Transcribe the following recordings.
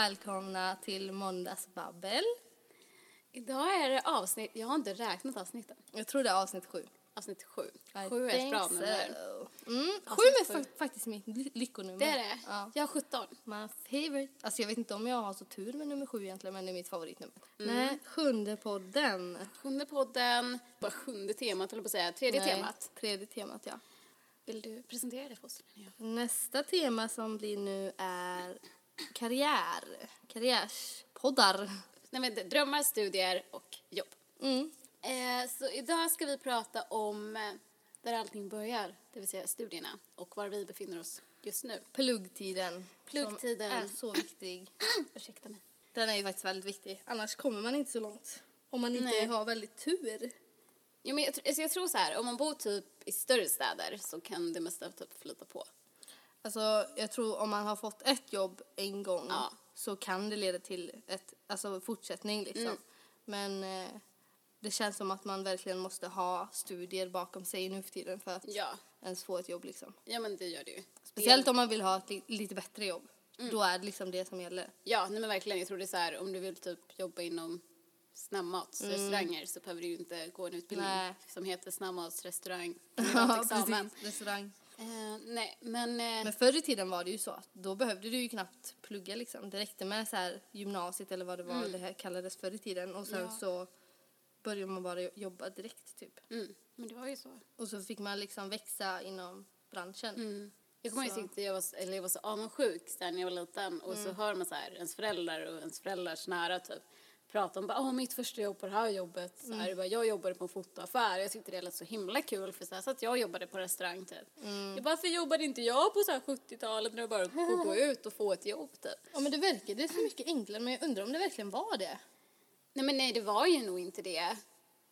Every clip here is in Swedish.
välkomna till Måndagsbabbel. Idag är det avsnitt, jag har inte räknat avsnitten. Jag tror det är avsnitt sju. Avsnitt sju. I Sju är ett bra so. nummer. Mm, sju är sju. fa- faktiskt mitt ly- lyckonummer. Det är det? Ja. Jag har 17. My favorite. Alltså jag vet inte om jag har så tur med nummer sju egentligen, men det är mitt favoritnummer. Mm. Nej, sjunde podden. Sjunde podden, bara sjunde temat, eller på att säga, tredje Nej, temat. Tredje temat, ja. Vill du presentera det för oss? Linnea? Nästa tema som blir nu är karriär. Karriärspoddar. Nej men drömmar, studier och jobb. Mm. Eh, så idag ska vi prata om eh, där allting börjar, det vill säga studierna och var vi befinner oss just nu. Pluggtiden. Pluggtiden. Som är så viktig. Ursäkta mig. Den är ju faktiskt väldigt viktig. Annars kommer man inte så långt. Om man inte Nej. har väldigt tur. Jo, men jag, alltså jag tror så här, om man bor typ i större städer så kan det mesta typ flyta på. Alltså, jag tror om man har fått ett jobb en gång Ja. så kan det leda till ett, alltså fortsättning liksom. Mm. Men eh, det känns som att man verkligen måste ha studier bakom sig nu för tiden för att Ja, ens få ett jobb liksom. ja men det gör det ju. Speciellt om man vill ha ett li- lite bättre jobb. Mm. Då är det liksom det som gäller. Ja, nej men verkligen. Jag tror det är så här, om du vill typ jobba inom snabbmatsrestauranger så behöver du ju inte gå en utbildning Nej. som heter snabbmatsrestaurang. Ja, precis. Restaurang. Eh, nej, men, eh, Men förr i tiden var det ju så att då behövde du ju knappt plugga liksom. Det räckte med så här gymnasiet eller vad det var det här kallades förr i tiden och sen Mm. Ja. så började man bara jobba direkt typ. mm, men det var ju så. Och så fick man liksom växa inom branschen. Mm. Jag kommer ihåg att jag var, eller jag var så avundsjuk när jag var liten och Mm. så hör man så här, ens föräldrar och ens föräldrars nära typ prata om bara, åh mitt första jobb på det här jobbet. Så Mm. här, bara, jag jobbade på en fotoaffär. Jag tyckte det lät så himla kul för så här, så att jag jobbade på restaurang typ. Mm. Jag bara, varför jobbade inte jag på så här 70-talet när det bara att gå ut och få ett jobb typ? Ja men det verkade så mycket enklare men jag undrar om det verkligen var det. Nej men nej det var ju nog inte det.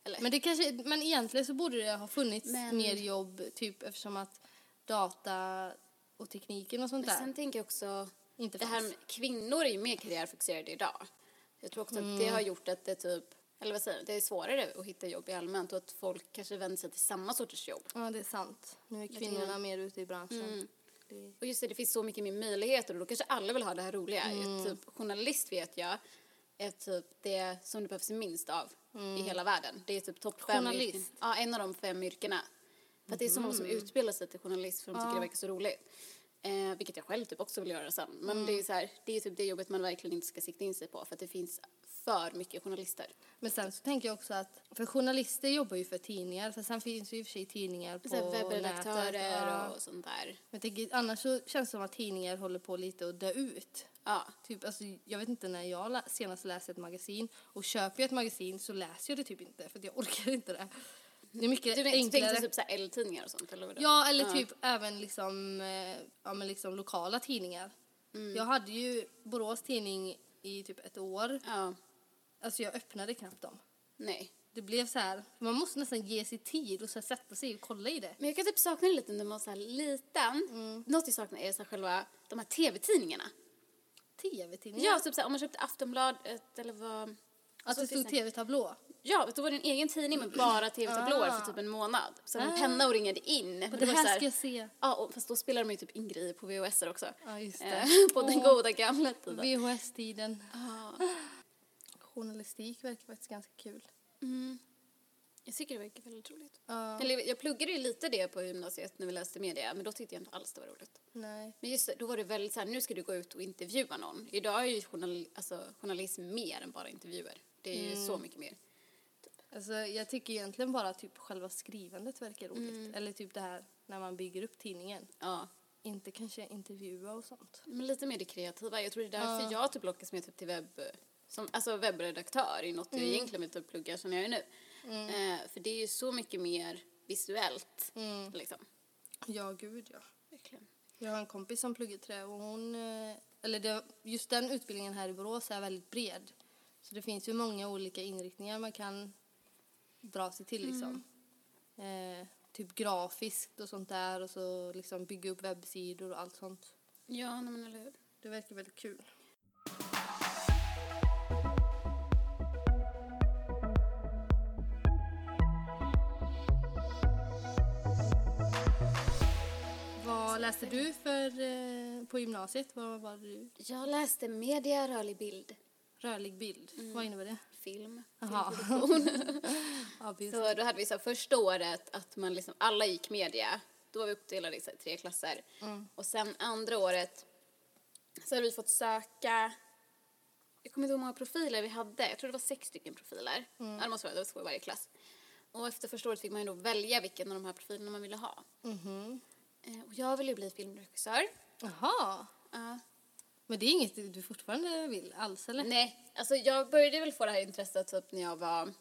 Eller? Men det kanske, men egentligen så borde det ha funnits Men- mer jobb typ eftersom att data och tekniken och sånt Men där sen tänker jag också, inte det här med, kvinnor är ju mer karriärfixerade idag. Jag tror också att Mm. det har gjort att det typ, eller vad säger det är svårare att hitta jobb i allmänt och att folk kanske vänder sig till samma sorters jobb. Ja det är sant. Nu är kvinnorna mer ute i branschen. Mm. Och just det, det finns så mycket mer möjligheter och då kanske alla vill ha det här roliga. Mm. Typ journalist vet jag är typ det som det behövs minst av i hela världen. Det är typ topp fem Mm. Journalist? yrken. Ja, en av de fem yrkena. För att det är så många som utbildar sig till journalist för de tycker Mm. Ja. det verkar så roligt. Eh, vilket jag själv typ också vill göra sen. Men Mm. det är så här, det är typ det jobbet man verkligen inte ska sikta in sig på för att det finns för mycket journalister. Men sen så tänker jag också att, för journalister jobbar ju för tidningar, för sen finns ju i och för sig tidningar på Så webbredaktörer nätet. Ja. och sånt där. Men jag tänker, annars så känns det som att tidningar håller på lite att dö ut. Ja. Typ, alltså, jag vet inte när jag lä- senast läste ett magasin och köper jag ett magasin så läser jag det typ inte för jag orkar inte det. Det är mycket Du enklare. tänkte typ så här L-tidningar och sånt eller vadå? Ja, eller typ även liksom, eh, ja, men liksom lokala tidningar. Mm. Jag hade ju Borås tidning i typ ett år. Ja. Alltså jag öppnade knappt dem. Nej. Det blev så här, man måste nästan ge sig tid och så sätta sig och kolla i det. Men jag kan typ sakna det lite när man var så här liten. Mm. Något jag saknar är så själva de här tv-tidningarna. Tv-tidningar? Ja, typ så här, om man köpte Aftonbladet eller vad... att det så stod det- tv-tablå. Ja, då var det en egen tidning med bara tv-tablåer för typ en månad. Så en Ah. penna och ringade in. Och det det här här, ska jag se. Ja, och, fast då spelade de ju typ in grejer på VHS också. Ja, just det. Eh, på den Åh. goda gamla tiden. VHS-tiden. Ja. Journalistik verkar faktiskt ganska kul. Mm. Jag tycker det verkar väldigt roligt. Ja, Eller, jag pluggade ju lite det på gymnasiet när vi läste media, men då tyckte jag inte alls det var roligt. nej. Men just det, då var det väldigt så här, nu ska du gå ut och intervjua någon. Idag är ju journal, alltså, journalism mer än bara intervjuer. Det är ju så mycket mer. Alltså, jag tycker egentligen bara typ själva skrivandet verkar roligt. Mm. Eller typ det här när man bygger upp tidningen. Ja, Inte kanske intervjua och sånt. men lite mer det kreativa. Jag tror det är därför Ja. jag typ lockas med typ till webb, som, alltså webbredaktör är något jag egentligen vill typ plugga som jag är nu. Eh, för det är ju så mycket mer visuellt, Mm. liksom. Ja, gud ja. Verkligen. Jag har en kompis som pluggar trä och hon, eh, eller det, just den utbildningen här i Borås är väldigt bred. Så det finns ju många olika inriktningar man kan dra sig till liksom. Eh, typ grafiskt och sånt där och så liksom bygga upp webbsidor och allt sånt. Ja, men eller hur. Det verkar väldigt kul. läste du för, eh, på gymnasiet? Vad var det du? Jag läste media, rörlig bild, Rörlig bild. Vad innebär det? Film. Ja, så då hade vi så här, första året att man liksom, alla gick media. Då var vi uppdelade i så här, tre klasser. Och sen andra året så hade vi fått söka, jag kommer inte ihåg hur många profiler vi hade. Jag tror det var sex stycken profiler. Ja, det måste vara, det var två i varje klass. Och efter första året fick man ju då välja vilken av de här profilerna man ville ha. Eh, Och jag ville ju bli filmregissör. Jaha. Ja. Men det är inget du fortfarande vill alls, eller? Nej, alltså jag började väl få det här intresset typ när jag var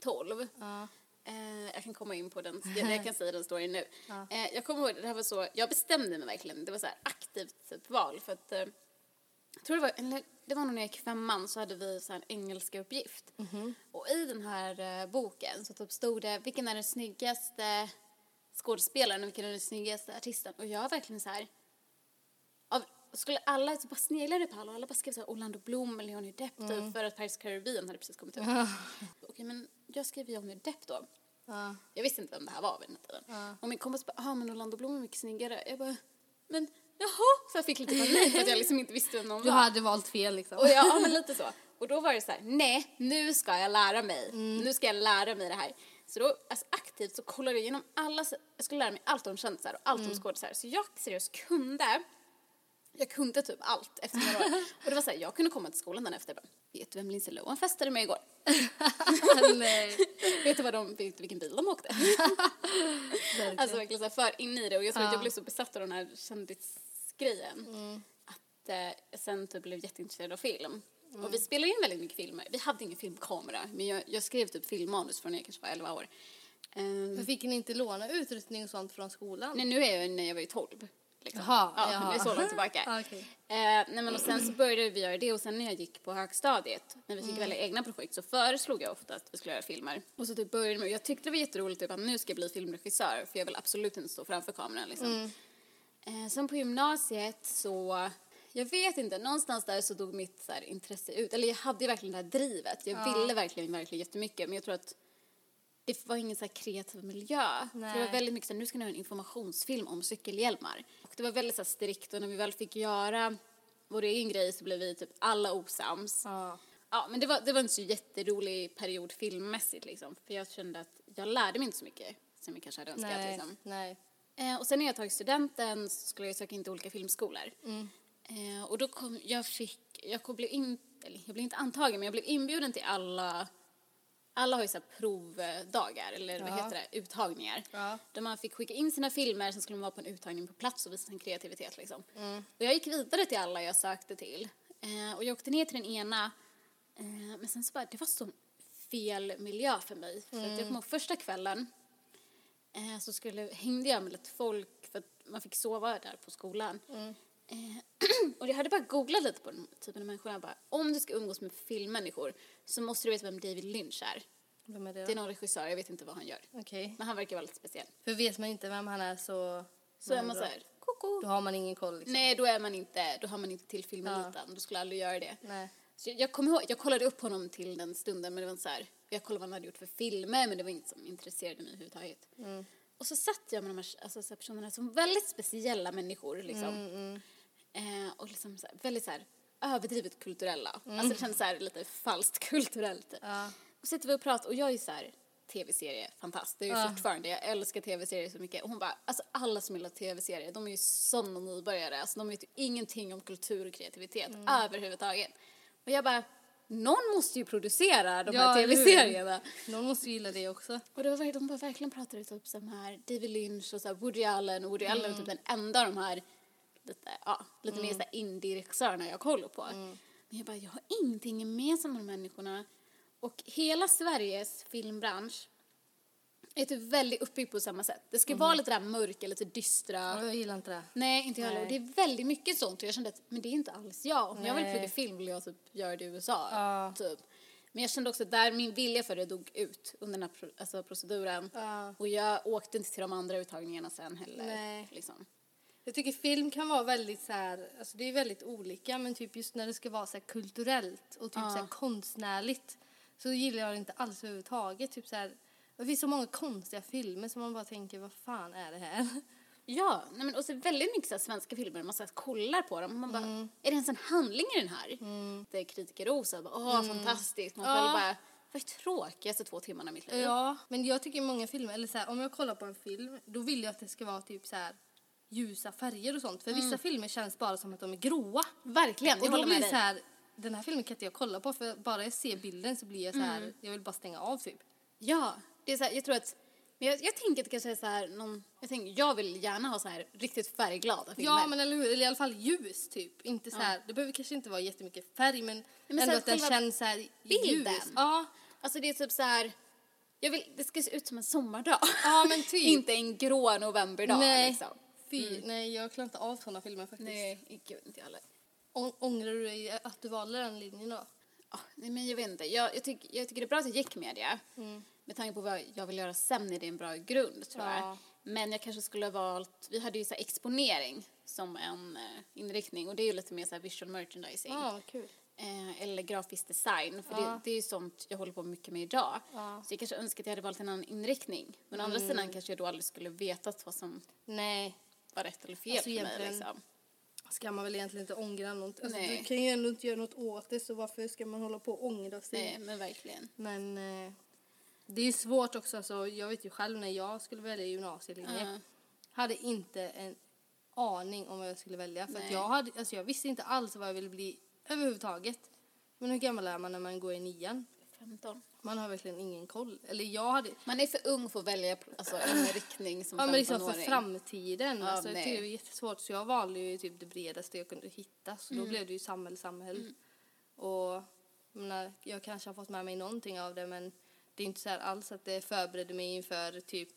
12. Ja. Eh, jag kan komma in på den, jag, jag kan säga den storyn nu. Eh, jag kommer ihåg, det här var så, jag bestämde mig verkligen, det var så här aktivt typ val för att, eh, jag tror det var, eller det var nog när jag gick femman så hade vi så en engelska uppgift. Och i den här boken så typ stod det, vilken är den snyggaste skådespelaren och vilken är den snyggaste artisten? Och jag var verkligen så här, skulle alla så bara sneglade på alla och alla bara skrev så här Orlando Bloom eller Johnny Depp typ för att Paris Caribbean hade precis kommit ut. Okej men jag skrev Johnny Depp då. Ja. Jag visste inte vem det här var vid den här tiden. Och min kompis bara, ja men Orlando Bloom är mycket snyggare. Jag bara, men jaha? Så jag fick lite panik för att jag liksom inte visste vem någon Du var. hade valt fel liksom. Och jag, ja men lite så. Och då var det så här, nej nu ska jag lära mig. Nu ska jag lära mig det här. Så då, alltså aktivt så kollade jag igenom alla, jag skulle lära mig allt om kändisar och allt om skådisar. Så jag seriöst kunde, jag kunde typ allt efter några år. Och det var så här, jag kunde komma till skolan den efter och bara, vet du vem Lindsay Lohan festade med igår? Nej. vet du vad de, vet du vilken bil de åkte? Alltså verkligen så här för in i det och jag tror att jag blev så besatt av den här kändisgrejen att eh, jag sen typ blev jätteintresserad av film. Och vi spelade in väldigt mycket filmer. Vi hade ingen filmkamera men jag, jag skrev typ filmmanus från när jag kanske var 11 år. Ehm, Men fick ni inte låna utrustning och sånt från skolan? nej nu är jag när jag var ju 12. Liksom. Jaha, ja, jaha. det är så långt tillbaka. Ja, okej. Eh, nej men och sen så började vi göra det och sen när jag gick på högstadiet, när vi fick välja egna projekt så föreslog jag ofta att vi skulle göra filmer. Och så typ började med, jag tyckte det var jätteroligt typ att nu ska jag bli filmregissör för jag vill absolut inte stå framför kameran liksom. Eh, sen på gymnasiet så, jag vet inte, någonstans där så dog mitt så här, intresse ut. Eller jag hade ju verkligen det här drivet, jag ville verkligen, verkligen jättemycket men jag tror att det var ingen så kreativ miljö. För det var Nej. väldigt mycket så här, nu ska ni göra en informationsfilm om cykelhjälmar. Och det var väldigt så här, strikt och när vi väl fick göra vår egen grej så blev vi typ alla osams. Ja. Ja, men det var, det var en så jätterolig period filmmässigt liksom. För jag kände att jag lärde mig inte så mycket som jag kanske hade önskat Nej. liksom. Nej. Eh, och sen när jag tagit studenten så skulle jag söka in till olika filmskolor. Mm. Eh, och då kom, jag fick, jag blev in, eller jag blev inte antagen men jag blev inbjuden till alla, alla har ju så provdagar eller vad Ja. heter det, uttagningar. Ja. Där man fick skicka in sina filmer, sen skulle man vara på en uttagning på plats och visa sin kreativitet liksom. Mm. Och jag gick vidare till alla jag sökte till. Eh, och jag åkte ner till den ena, eh, men sen så bara, det var så fel miljö för mig. För att jag kommer ihåg första kvällen eh, så skulle, hängde jag med lite folk för att man fick sova där på skolan. Eh, och jag hade bara googlat lite på den typen av människor. Jag bara, om du ska umgås med filmmänniskor så måste du veta vem David Lynch är. Vem är det Det är någon regissör, jag vet inte vad han gör. Okej. Men han verkar vara lite speciell. För vet man inte vem han är så... Så är man så här, koko. Då har man ingen koll liksom. Nej, då är man inte, då har man inte till filmeliten. Då skulle jag aldrig göra det. Nej. Så jag, jag kommer ihåg, jag kollade upp honom till den stunden men det var så här, jag kollade vad han hade gjort för filmer men det var inget som intresserade mig överhuvudtaget. Och så satt jag med de här, alltså, så här personerna som väldigt speciella människor liksom. Eh, och liksom så här, väldigt så här överdrivet kulturella. Alltså det kändes så här lite falskt kulturellt. typ. Ja. Och sitter vi och pratar och jag är så här tv-serie fantast. Det är ju Ja. fortfarande, jag älskar tv-serier så mycket. Och hon bara, alltså alla som gillar tv-serier, de är ju sådana nybörjare. Alltså de vet ju ingenting om kultur och kreativitet överhuvudtaget. Och jag bara, någon måste ju producera de Ja, här tv-serierna. Någon måste ju gilla det också. Och det var, de bara verkligen pratade typ som här David Lynch och så här Woody Allen och Woody Allen är typ den enda av de här lite, ja, lite mer så här indie-regissörerna jag kollar på. Men jag bara, jag har ingenting gemensamt med de människorna. Och hela Sveriges filmbransch är typ väldigt uppbyggd på samma sätt. Det ska vara lite där mörka, lite dystra. Ja, Jag gillar inte det. Nej, inte jag heller. Nej. Det är väldigt mycket sånt och jag kände att men det är inte alls jag. Om jag vill Nej. plugga film vill jag typ göra det i USA. Ja. Typ. Men jag kände också att där min vilja för det dog ut under den här alltså proceduren. Ja. Och jag åkte inte till de andra uttagningarna sen heller. Nej. Liksom. Jag tycker film kan vara väldigt så här, alltså det är väldigt olika men typ just när det ska vara så här kulturellt och typ så här konstnärligt så gillar jag det inte alls överhuvudtaget. Typ så här, det finns så många konstiga filmer som man bara tänker vad fan är det här? Ja, nej men och så väldigt mycket så här svenska filmer, man så kollar på dem och man bara, Mm. är det ens en handling i den här? Det är kritikerrosa, bara, åh fantastiskt, man Ja. själv bara, vad är tråkigaste två timmarna i mitt liv? Ja, men jag tycker många filmer, eller så här, om jag kollar på en film, då vill jag att det ska vara typ så här ljusa färger och sånt. För vissa filmer känns bara som att de är gråa. Verkligen, jag Och då håller blir med det dig. så här, den här filmen kan inte jag kolla på för bara jag ser bilden så blir jag så här, Mm. jag vill bara stänga av typ. Ja, det är så här, jag tror att, men jag, jag tänker att det kanske är så här någon, jag tänker, jag vill gärna ha så här riktigt färgglada filmer. Ja, men eller hur, eller i alla fall ljus typ. Inte så här, det behöver kanske inte vara jättemycket färg men, men ändå att den känns så här bilden. ljus. Ja, Alltså det är typ så här, jag vill, det ska se ut som en sommardag. ja men typ. inte en grå novemberdag nej, liksom. Fy, nej jag klarar inte av sådana filmer faktiskt. Nej, gud inte jag heller. Å- Ångrar du dig att du valde den linjen då? Ja, nej, men jag vet inte. Jag, jag, tyck, jag tycker det är bra att jag gick media. Med tanke på vad jag vill göra sen är det en bra grund tror Ja. jag. Men jag kanske skulle ha valt, vi hade ju så exponering som en eh, inriktning och det är ju lite mer så visual merchandising. Ja, vad kul. Eh, eller grafisk design, för Ja. det, det är ju sånt jag håller på mycket med idag. Ja. Så jag kanske önskar att jag hade valt en annan inriktning. Men å andra sidan kanske jag då aldrig skulle vetat vad som Nej, var rätt eller fel Alltså för mig. Liksom. ska man väl egentligen inte ångra något. Alltså, Nej. du kan ju ändå inte göra något åt det så varför ska man hålla på och ångra sig? Nej, men verkligen. Men eh, det är svårt också. Alltså, jag vet ju själv när jag skulle välja gymnasielinje. Ja. Hade inte en aning om vad jag skulle välja. För jag, hade, alltså, jag visste inte alls vad jag ville bli överhuvudtaget. Men hur gammal är man när man går i nian? 15. Man har verkligen ingen koll. Eller jag hade... Man är för ung för att välja alltså, en riktning som Ja men liksom för 15-åring. framtiden. Ja, alltså, nej. det var jättesvårt. Så jag valde ju typ det bredaste jag kunde hitta. Så Mm. då blev det ju samhälle, samhälle. Och jag, menar, jag kanske har fått med mig någonting av det men det är inte så här alls att det förberedde mig inför typ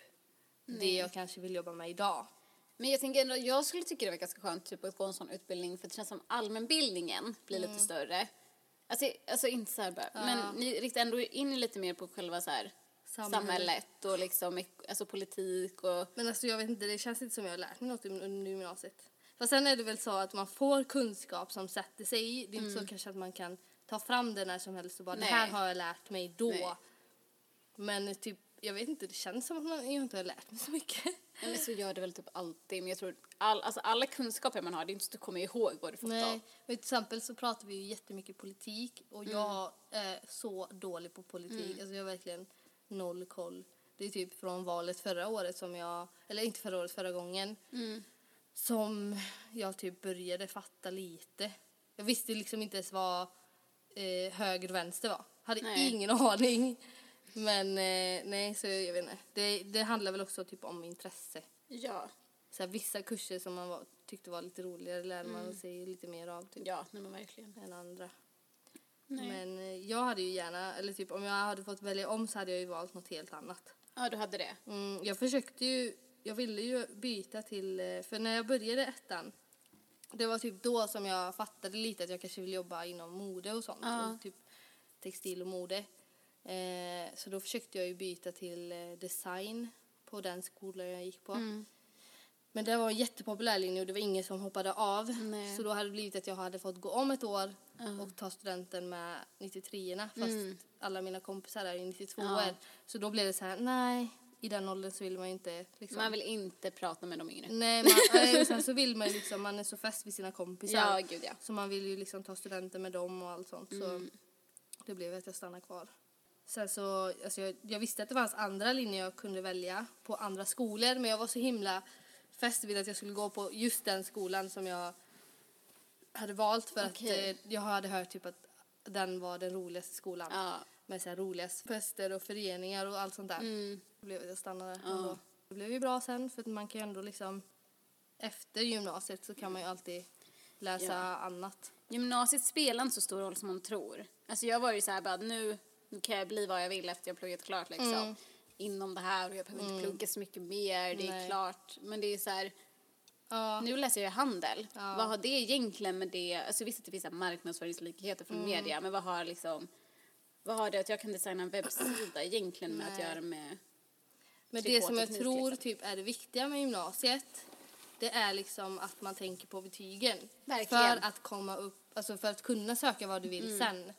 det Nej. jag kanske vill jobba med idag. Men jag tänker ändå, jag skulle tycka det var ganska skönt typ, att gå en sån utbildning för det känns som allmänbildningen blir lite större. Alltså, alltså inte så här bara, men ni riktar ändå in lite mer på själva så här Samhället. samhället och liksom alltså politik och Men alltså jag vet inte, det känns inte som jag har lärt mig något under gymnasiet. Fast sen är det väl så att man får kunskap som sätter sig i. Det är inte så kanske att man kan ta fram det när som helst och bara Mm. Nej. det här har jag lärt mig då. Nej. Men typ, jag vet inte, det känns som att man, jag inte har lärt mig så mycket. Ja, men så gör det väl typ alltid. Men jag tror all, alltså alla kunskaper man har, det är inte så att du kommer ihåg vad du fått Nej, av. men till exempel så pratar vi ju jättemycket politik och jag är så dålig på politik. Alltså jag har verkligen noll koll. Det är typ från valet förra året som jag, eller inte förra året, förra gången. Som jag typ började fatta lite. Jag visste liksom inte ens vad eh, höger och vänster var. Hade Nej. ingen aning. Men eh, nej, så jag vet inte. Det, det handlar väl också typ om intresse. Ja. Så här, vissa kurser som man var, tyckte var lite roligare lärde man sig lite mer av typ, Ja, nej men verkligen. än andra. Nej. Men eh, jag hade ju gärna, eller typ om jag hade fått välja om så hade jag ju valt något helt annat. Ja, du hade det. Mm, jag försökte ju, jag ville ju byta till, eh, för när jag började ettan, det var typ då som jag fattade lite att jag kanske ville jobba inom mode och sånt. Ja. Och typ textil och mode. Eh, så då försökte jag ju byta till eh, design på den skolan jag gick på. Mm. Men det var en jättepopulär linje och det var ingen som hoppade av. Nej. Så då hade det blivit att jag hade fått gå om ett år och ta studenten med 93orna fast alla mina kompisar är ju 92 Mm. Ja. Så då blev det så här, nej, i den åldern så vill man ju inte liksom. Man vill inte prata med de yngre. Nej, man, sen så vill man ju liksom, man är så fäst vid sina kompisar. Ja, gud ja. Så man vill ju liksom ta studenten med dem och allt sånt. Så Mm. det blev att jag stannade kvar. Sen så, alltså jag, jag visste att det fanns andra linjer jag kunde välja på andra skolor. Men jag var så himla fäst vid att jag skulle gå på just den skolan som jag hade valt. För Okej. att eh, jag hade hört typ att den var den roligaste skolan. Ja. Med så här roligast fester och föreningar och allt sånt där. Mm. Det blev att jag stannade Ja. ändå. Det blev ju bra sen för att man kan ju ändå liksom efter gymnasiet så kan man ju alltid läsa Ja. annat. Gymnasiet spelar inte så stor roll som man tror. Alltså jag var ju så här bara nu, nu kan jag bli vad jag vill efter jag pluggat klart liksom. Mm. Inom det här och jag behöver inte plugga så mycket mer, det är Nej. klart. Men det är så här, Ja. nu läser jag handel. Ja. Vad har det egentligen med det, alltså visst att det finns marknadsföringslikheter från Mm. media, men vad har liksom, vad har det att jag kan designa en webbsida egentligen med att Nej. göra med Men det som jag tror liksom. typ är det viktiga med gymnasiet det är liksom att man tänker på betygen. Verkligen. Mm. För att komma upp, alltså för att kunna söka vad du vill sen.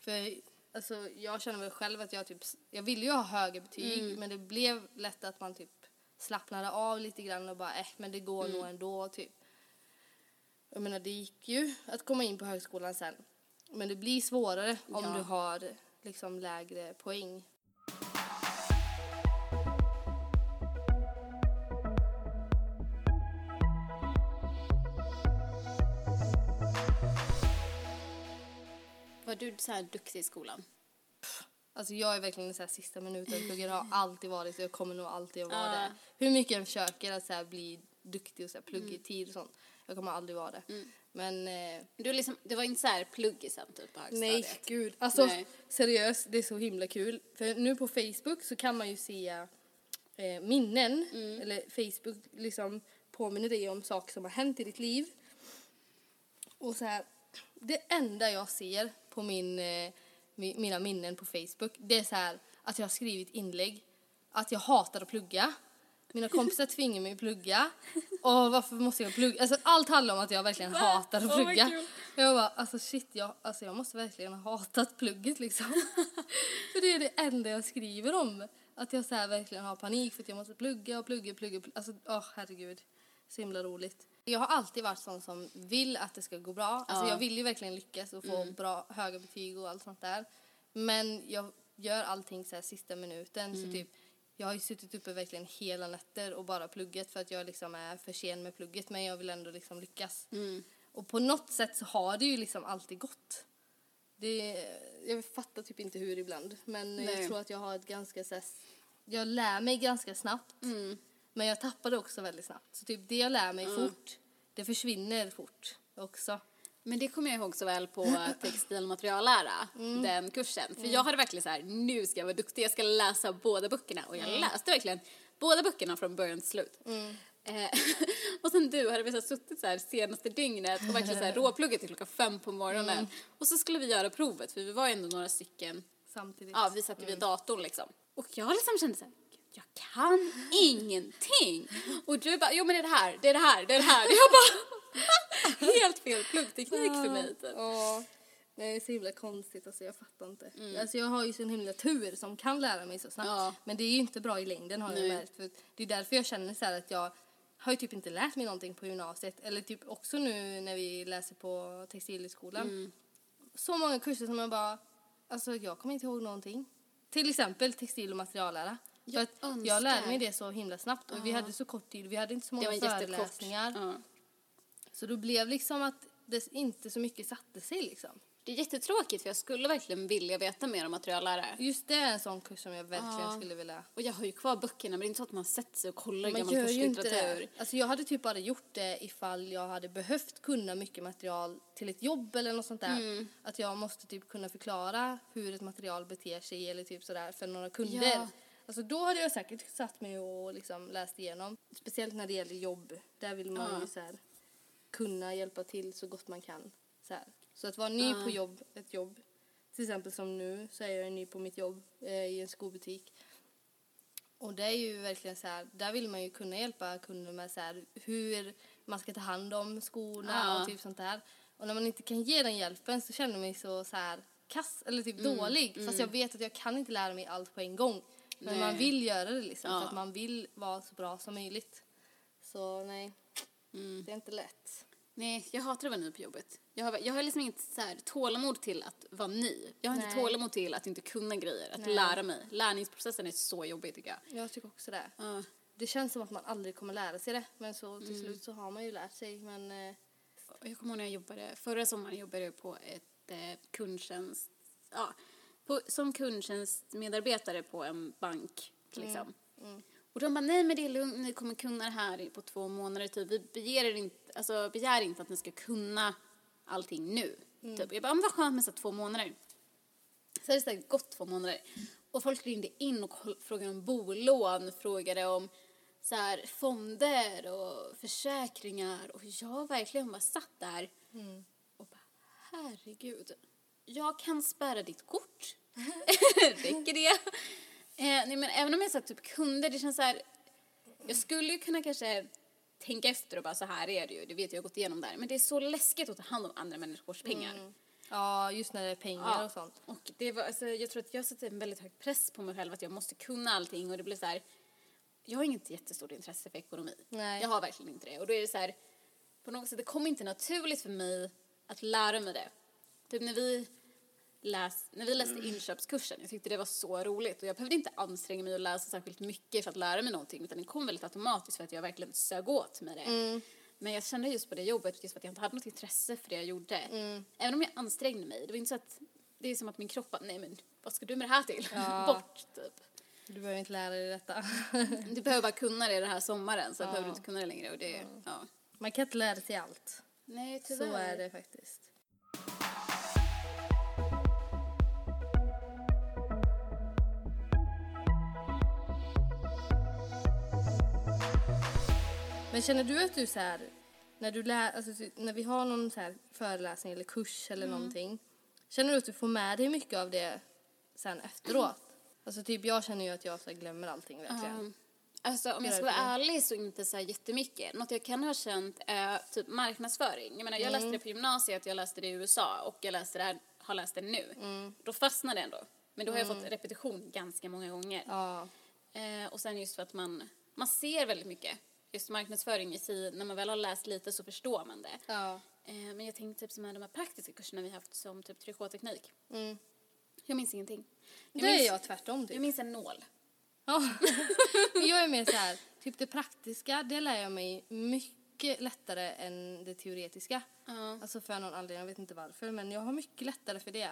För alltså jag känner väl själv att jag typ, jag ville ju ha högre betyg Mm. men det blev lätt att man typ slappnade av lite grann och bara, eh, men det går nog ändå, typ. Jag menar, det gick ju att komma in på högskolan sen. Men det blir svårare om Ja. du har liksom lägre poäng. Så här duktig i skolan? Alltså jag är verkligen en så här sista minuten pluggar har alltid varit och jag kommer nog alltid att vara Ja. det. Hur mycket jag försöker att så här bli duktig och så här plugga Mm. i tid och sånt. Jag kommer aldrig vara det. Men eh, Du, liksom, det var inte så här pluggisen typ på nej, högstadiet? gud. Alltså Nej. seriöst, det är så himla kul. För nu på Facebook så kan man ju se eh, minnen. Mm. Eller Facebook liksom påminner dig om saker som har hänt i ditt liv. Och så här, det enda jag ser på min, eh, mi- mina minnen på Facebook, det är så här att jag har skrivit inlägg, att jag hatar att plugga. Mina kompisar tvingar mig att plugga. Och varför måste jag plugga? Alltså allt handlar om att jag verkligen hatar att vad plugga. kul. jag bara, alltså shit, jag, alltså jag måste verkligen ha hatat plugget liksom. för det är det enda jag skriver om. Att jag så verkligen har panik för att jag måste plugga och plugga, plugga, plugga. Alltså åh herregud. Så himla roligt. Jag har alltid varit sån som vill att det ska gå bra. Alltså Ja. jag vill ju verkligen lyckas och få bra, höga betyg och allt sånt där. Men jag gör allting så här sista minuten. Så typ, jag har ju suttit uppe verkligen hela nätter och bara pluggat för att jag liksom är för sen med plugget. Men jag vill ändå liksom lyckas. Mm. Och på något sätt så har det ju liksom alltid gått. Det, jag fattar typ inte hur ibland. Men Nej. jag tror att jag har ett ganska så här, jag lär mig ganska snabbt. Mm. Men jag tappar det också väldigt snabbt. Så typ det jag lär mig fort, det försvinner fort också. Men det kommer jag ihåg så väl på textilmateriallära, Mm. den kursen. För jag hade verkligen så här, nu ska jag vara duktig, jag ska läsa båda böckerna. Och jag Mm. läste verkligen båda böckerna från början till slut. Eh, och sen du hade vi så suttit så här senaste dygnet och verkligen så här råpluggat till klockan fem på morgonen. Mm. Och så skulle vi göra provet, för vi var ju ändå några stycken Samtidigt. Ja, vi satt ju Mm. vid datorn liksom. Och jag liksom kände så här, "Gud, jag kan ingenting. Och du bara, jo men det är det här, det är det här, det är det här. Jag bara, helt fel pluggteknik för mig typ. Ja. Det är så himla konstigt, alltså jag fattar inte. Mm. Alltså jag har ju sån himla tur som kan lära mig så snabbt. Ja. Men det är ju inte bra i längden har Nej. jag märkt. För det är därför jag känner så här att jag har ju typ inte lärt mig någonting på gymnasiet. Eller typ också nu när vi läser på textilskolan. Mm. Så många kurser som jag bara, alltså jag kommer inte ihåg någonting. Till exempel textil och materiallära. Jag jag lärde mig det så himla snabbt och vi hade så kort tid, vi hade inte så Det många föreläsningar. Så då blev liksom att det inte så mycket satte sig liksom. Det är jättetråkigt för jag skulle verkligen vilja veta mer om materiallära. Just det är en sån kurs som jag verkligen Ja. skulle vilja. Och jag har ju kvar böckerna men det är inte så att man sätter sig och kollar Man gammal gör ju inte kurslitteratur. det. Alltså jag hade typ bara gjort det ifall jag hade behövt kunna mycket material till ett jobb eller något sånt där. Mm. Att jag måste typ kunna förklara hur ett material beter sig eller typ sådär för några kunder. Ja. Alltså då hade jag säkert satt mig och liksom läst igenom. Speciellt när det gäller jobb. Där vill man Ja. ju så här, kunna hjälpa till så gott man kan. Så, här. så att vara ny Ja. på jobb, ett jobb. Till exempel som nu så är jag ny på mitt jobb eh, i en skobutik. Och det är ju verkligen så här, där vill man ju kunna hjälpa kunder med så här, hur man ska ta hand om skorna Ja. och typ sånt där. Och när man inte kan ge den hjälpen så känner man mig så, så här kass eller typ dålig. Fast jag vet att jag kan inte lära mig allt på en gång. Men Nej. man vill göra det liksom Ja. för att man vill vara så bra som möjligt. Så nej, Mm. det är inte lätt. Nej, jag hatar att vara ny på jobbet. Jag har, jag har liksom inget så här, tålamod till att vara ny. Jag har inte Nej. tålamod till att inte kunna grejer, att Nej. lära mig. Lärningsprocessen är så jobbig tycker jag. Jag tycker också det. Ja. Det känns som att man aldrig kommer lära sig det. Men så till Mm. slut så har man ju lärt sig. Men Och Jag kommer ihåg när jag jobbade, förra sommaren jobbade jag på ett eh, kundtjänst, ja, på, som kundtjänstmedarbetare på en bank liksom. Och de bara, nej men det är lugnt, ni kommer kunna det här på två månader typ. Vi begär, inte, alltså, begär inte att ni ska kunna allting nu. Typ. Jag bara, men vad skönt med så två månader. Så har det säkert gått två månader. Och folk ringde in och frågade om bolån, frågade om så här, fonder och försäkringar. Och jag verkligen bara satt där och bara, herregud. Jag kan spärra ditt kort. Räcker det? Eh, nej, men även om jag sa typ kunder, det känns så här. Jag skulle ju kunna kanske tänka efter och bara så här är det ju, det vet jag, jag har gått igenom där. Men det är så läskigt att ta hand om andra människors pengar. ja, just när det är pengar Ja, och sånt. Och det var, alltså, jag tror att jag sätter en väldigt hög press på mig själv att jag måste kunna allting och det blir så här. jag har inget jättestort intresse för ekonomi. Nej. Jag har verkligen inte det. Och då är det så här, på något sätt, det kommer inte naturligt för mig att lära mig det. Typ när vi, läs, när vi läste inköpskursen, jag tyckte det var så roligt och jag behövde inte anstränga mig och läsa särskilt mycket för att lära mig någonting utan det kom väldigt automatiskt för att jag verkligen sög åt med det. Men jag kände just på det jobbet, just för att jag inte hade något intresse för det jag gjorde. Även om jag ansträngde mig, det var inte så att det är som att min kropp bara, nej men vad ska du med det här till? Bort typ. Du behöver inte lära dig detta. Du behöver bara kunna det den här sommaren, så behöver du inte kunna det längre. Och det, ja. Man kan inte lära sig allt. Nej, tyvärr. Så är det faktiskt. Men känner du att du så här, när du lär, alltså när vi har någon så här föreläsning eller kurs eller någonting, känner du att du får med dig mycket av det sen efteråt? Alltså typ jag känner ju att jag så glömmer allting verkligen. Um, alltså om jag ska vara ärlig så inte så här jättemycket. Något jag kan ha känt är typ marknadsföring. Jag menar jag läste det på gymnasiet, jag läste det i USA och jag läste det här, har läst det nu. Då fastnade det ändå. Men då har jag fått repetition ganska många gånger. Ja. Eh, och sen just för att man, man ser väldigt mycket. Just marknadsföring i sig, när man väl har läst lite så förstår man det. Ja. Eh, men jag tänkte typ som de här praktiska kurserna vi haft som typ trikåteknik. Mm. Jag minns ingenting. Jag Det är minns, jag tvärtom typ. Jag minns en nål. Ja. Jag är mer så här, typ det praktiska, det lär jag mig mycket lättare än det teoretiska. Ja. Alltså för någon anledning, jag vet inte varför, men jag har mycket lättare för det.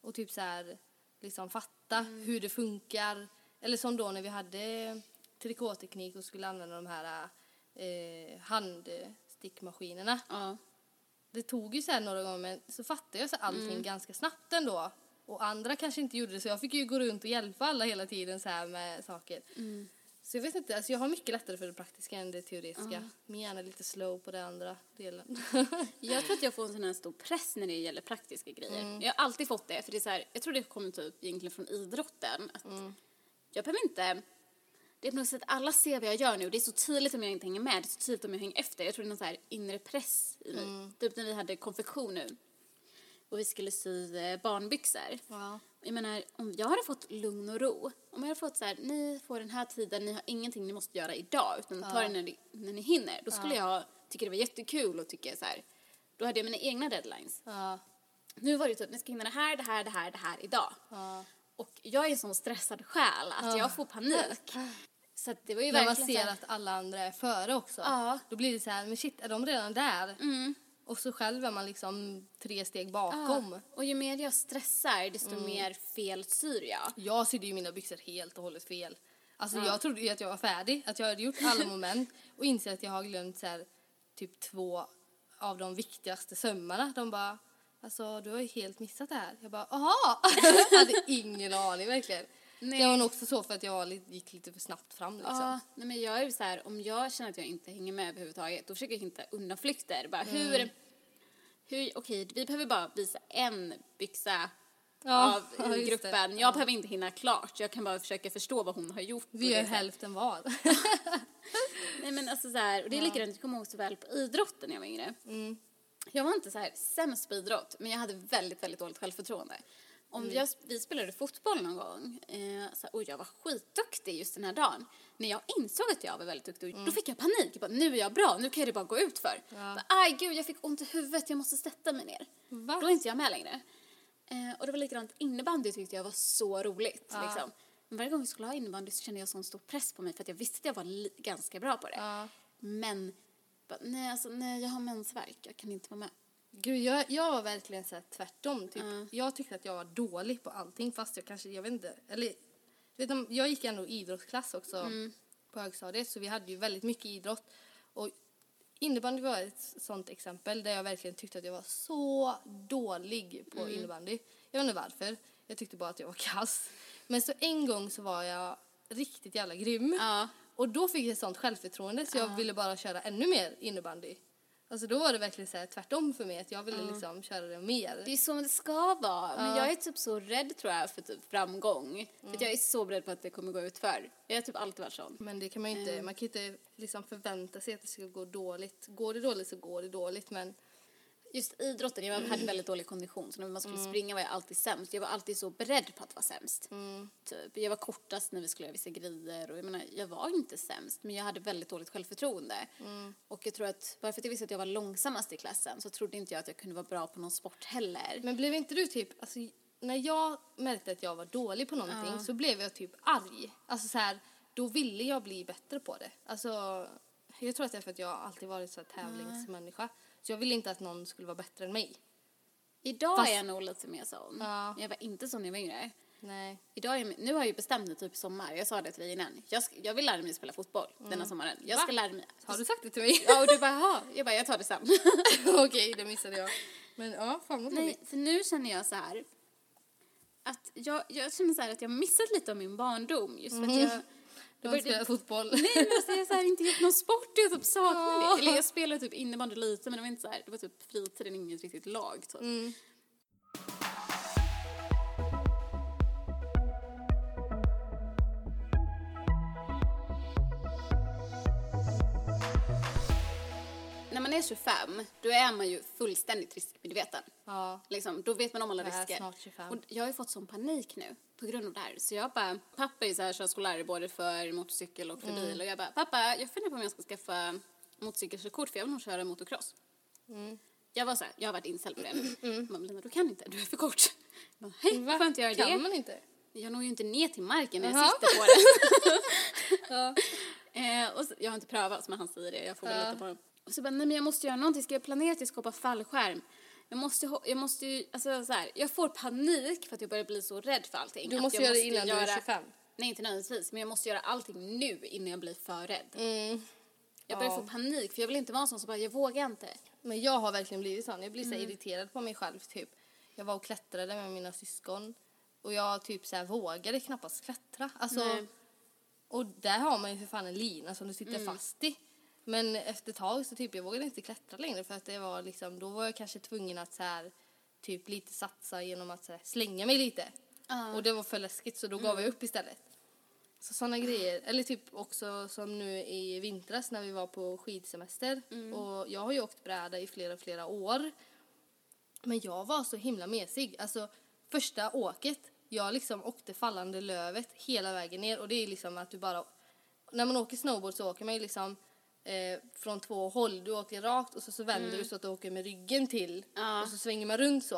Och typ så här, liksom fatta hur det funkar. Eller som då när vi hade trikåteknik och skulle använda de här eh, handstickmaskinerna. Ja. Det tog ju så här några gånger, men så fattade jag så allting ganska snabbt ändå. Och andra kanske inte gjorde det, så jag fick ju gå runt och hjälpa alla hela tiden så här med saker. Så jag vet inte, alltså jag har mycket lättare för det praktiska än det teoretiska. Men gärna lite slow på den andra delen. Jag tror att jag får en sån här stor press när det gäller praktiska grejer. Jag har alltid fått det, för det är så här, jag tror det kommer typ egentligen från idrotten. Att Jag behöver inte, det är på något sätt, alla ser vad jag gör nu det är så tydligt om jag inte hänger med, det är så tydligt om jag hänger efter. Jag tror det är någon så här inre press i mig. Typ när vi hade konfektion nu och vi skulle sy eh, barnbyxor. ja. Jag menar, om jag hade fått lugn och ro, om jag hade fått så här, ni får den här tiden, ni har ingenting ni måste göra idag, utan ta det när ni, när ni hinner, då skulle jag tycka det var jättekul och tycka så här, då hade jag mina egna deadlines. Ja. Nu var det typ, ni ska hinna det här, det här, det här, det här idag. Ja. Och jag är en sån stressad själ att jag får panik. Så det var ju När man verkligen ser att alla andra är före också. Ja. Då blir det så här, men shit, är de redan där? Mm. Och så själv är man liksom tre steg bakom. Ja. Och ju mer jag stressar, desto Mm. mer fel syr jag. Jag sydde ju mina byxor helt och hållet fel. Alltså jag trodde ju att jag var färdig, att jag hade gjort alla moment och inser att jag har glömt så här, typ två av de viktigaste sömmarna. De bara, alltså du har ju helt missat det här. Jag bara, aha! jag hade ingen aning verkligen. Nej. Det var nog också så för att jag gick lite för snabbt fram liksom. Ja, nej men jag är ju så här, om jag känner att jag inte hänger med överhuvudtaget, då försöker jag hitta undanflykter. Bara Mm. hur, hur okej, vi behöver bara visa en byxa Ja, av ja, gruppen. Jag behöver inte hinna klart, jag kan bara försöka förstå vad hon har gjort. Vi gör här- hälften var. Nej men alltså så här, och det är likadant, jag kommer ihåg så väl på idrotten när jag var yngre. Jag var inte så här sämst på idrott, men jag hade väldigt, väldigt dåligt självförtroende. Om jag, vi spelade fotboll någon gång eh, så och jag var skitduktig just den här dagen. När jag insåg att jag var väldigt duktig, då fick jag panik. Jag bara, nu är jag bra, nu kan det bara gå ut för. Bara, Aj gud, jag fick ont i huvudet, jag måste sätta mig ner. Va? Då är inte jag med längre. Eh, och det var likadant, innebandy tyckte jag var så roligt. Liksom. Men varje gång vi skulle ha innebandy så kände jag sån stor press på mig för att jag visste att jag var ganska bra på det. Ja. Men, bara, nej, alltså, nej, jag har mensvärk, jag kan inte vara med. Gud, jag, jag var verkligen så här tvärtom. Typ. Ja. Jag tyckte att jag var dålig på allting fast jag kanske, jag vet inte, eller du vet, om- jag gick ändå idrottsklass också Mm. på högstadiet så vi hade ju väldigt mycket idrott. Och innebandy var ett sånt exempel där jag verkligen tyckte att jag var så dålig på Mm. innebandy. Jag vet inte varför, jag tyckte bara att jag var kass. Men så en gång så var jag riktigt jävla grym. Ja. Och då fick jag ett sånt självförtroende så jag ville bara köra ännu mer innebandy. Alltså då var det verkligen så här tvärtom för mig att jag ville liksom köra det mer. Det är så det ska vara. Men jag är typ så rädd tror jag för typ framgång. För att jag är så rädd på att det kommer gå ut för. Jag har typ alltid varit sån. Men det kan man ju inte, man kan ju inte liksom förvänta sig att det ska gå dåligt. Går det dåligt så går det dåligt men Just idrotten, jag hade väldigt dålig kondition så när man skulle springa var jag alltid sämst. Jag var alltid så beredd på att vara sämst. Typ. Jag var kortast när vi skulle göra vissa grejer och jag menar, jag var inte sämst men jag hade väldigt dåligt självförtroende. Och jag tror att, bara för att jag visste att jag var långsammast i klassen så trodde inte jag att jag kunde vara bra på någon sport heller. Men blev inte du typ, alltså när jag märkte att jag var dålig på någonting så blev jag typ arg. Alltså så här, då ville jag bli bättre på det. Alltså, jag tror att det är för att jag alltid varit så här tävlingsmänniska. Så jag ville inte att någon skulle vara bättre än mig. Idag Fast- är jag nog lite mer sån. Ja. Jag var inte sån när jag var yngre. Nej. Idag är, nu har jag ju bestämt mig typ sommar, jag sa det till dig innan. Jag, ska, jag vill lära mig spela fotboll denna sommaren. Jag Va? ska lära mig. Har du sagt det till mig? Ja, och du bara, jaha. Jag bara, jag tar det sen. Okej, det missade jag. Men ja, fan vad Nej, för nu känner jag så här att jag, jag känner så här att jag missat lite av min barndom just för att jag Du har spelat fotboll. Nej men alltså jag har så här inte gjort någon sport, jag typ saknar det. Eller jag spelade typ innebandy lite men det var inte så här, det var typ fritiden, inget riktigt lag typ. Mm. Är 25, då är man ju fullständigt riskmedveten. Ja. Liksom, då vet man om alla Jag är risker. snart 25. Och jag har ju fått sån panik nu på grund av det här. Så jag bara, pappa är så här körskollärare både för motorcykel och för Mm. bil. Och jag bara, pappa jag funderar på om jag ska skaffa motorcykelkörkort för jag vill nog köra motocross. Mm. Jag var så här, jag har varit inställd på det nu. Mm. Men Lina, du kan inte, du är för kort. Jag bara, Hej, Va? får inte göra kan det? man inte? Jag når ju inte ner till marken när jag Jaha. sitter på den. Ja. Eh, och så, jag har inte prövat, men han säger det. Jag får väl Ja. lita på honom. Och så bara, nej men jag måste göra någonting. Ska jag planera att jag ska hoppa fallskärm? Jag måste, jag måste ju, alltså så här, jag får panik för att jag börjar bli så rädd för allting. Du måste göra det innan du är 25. Nej, inte nödvändigtvis, men jag måste göra allting nu innan jag blir för rädd. Mm. Jag börjar Ja. få panik, för jag vill inte vara en sån som bara, jag vågar inte. Men jag har verkligen blivit sån. Jag blir så Mm. irriterad på mig själv typ. Jag var och klättrade med mina syskon. Och jag typ så här vågade knappast klättra. Alltså, Nej. och där har man ju för fan en lina som du sitter Mm. fast i. Men efter ett tag så typ jag vågade inte klättra längre för att det var liksom, då var jag kanske tvungen att så här typ lite satsa genom att här, slänga mig lite. Mm. Och det var för läskigt så då gav jag upp istället. Så sådana grejer. Eller typ också som nu i vintras när vi var på skidsemester. Mm. Och jag har ju åkt bräda i flera, flera år. Men jag var så himla mesig. Alltså första åket, jag liksom åkte fallande lövet hela vägen ner. Och det är liksom att du bara... När man åker snowboard så åker man ju liksom eh, från två håll. Du åker rakt och så, så vänder du så att du åker med ryggen till. Mm. Ja. Och så svänger man runt så.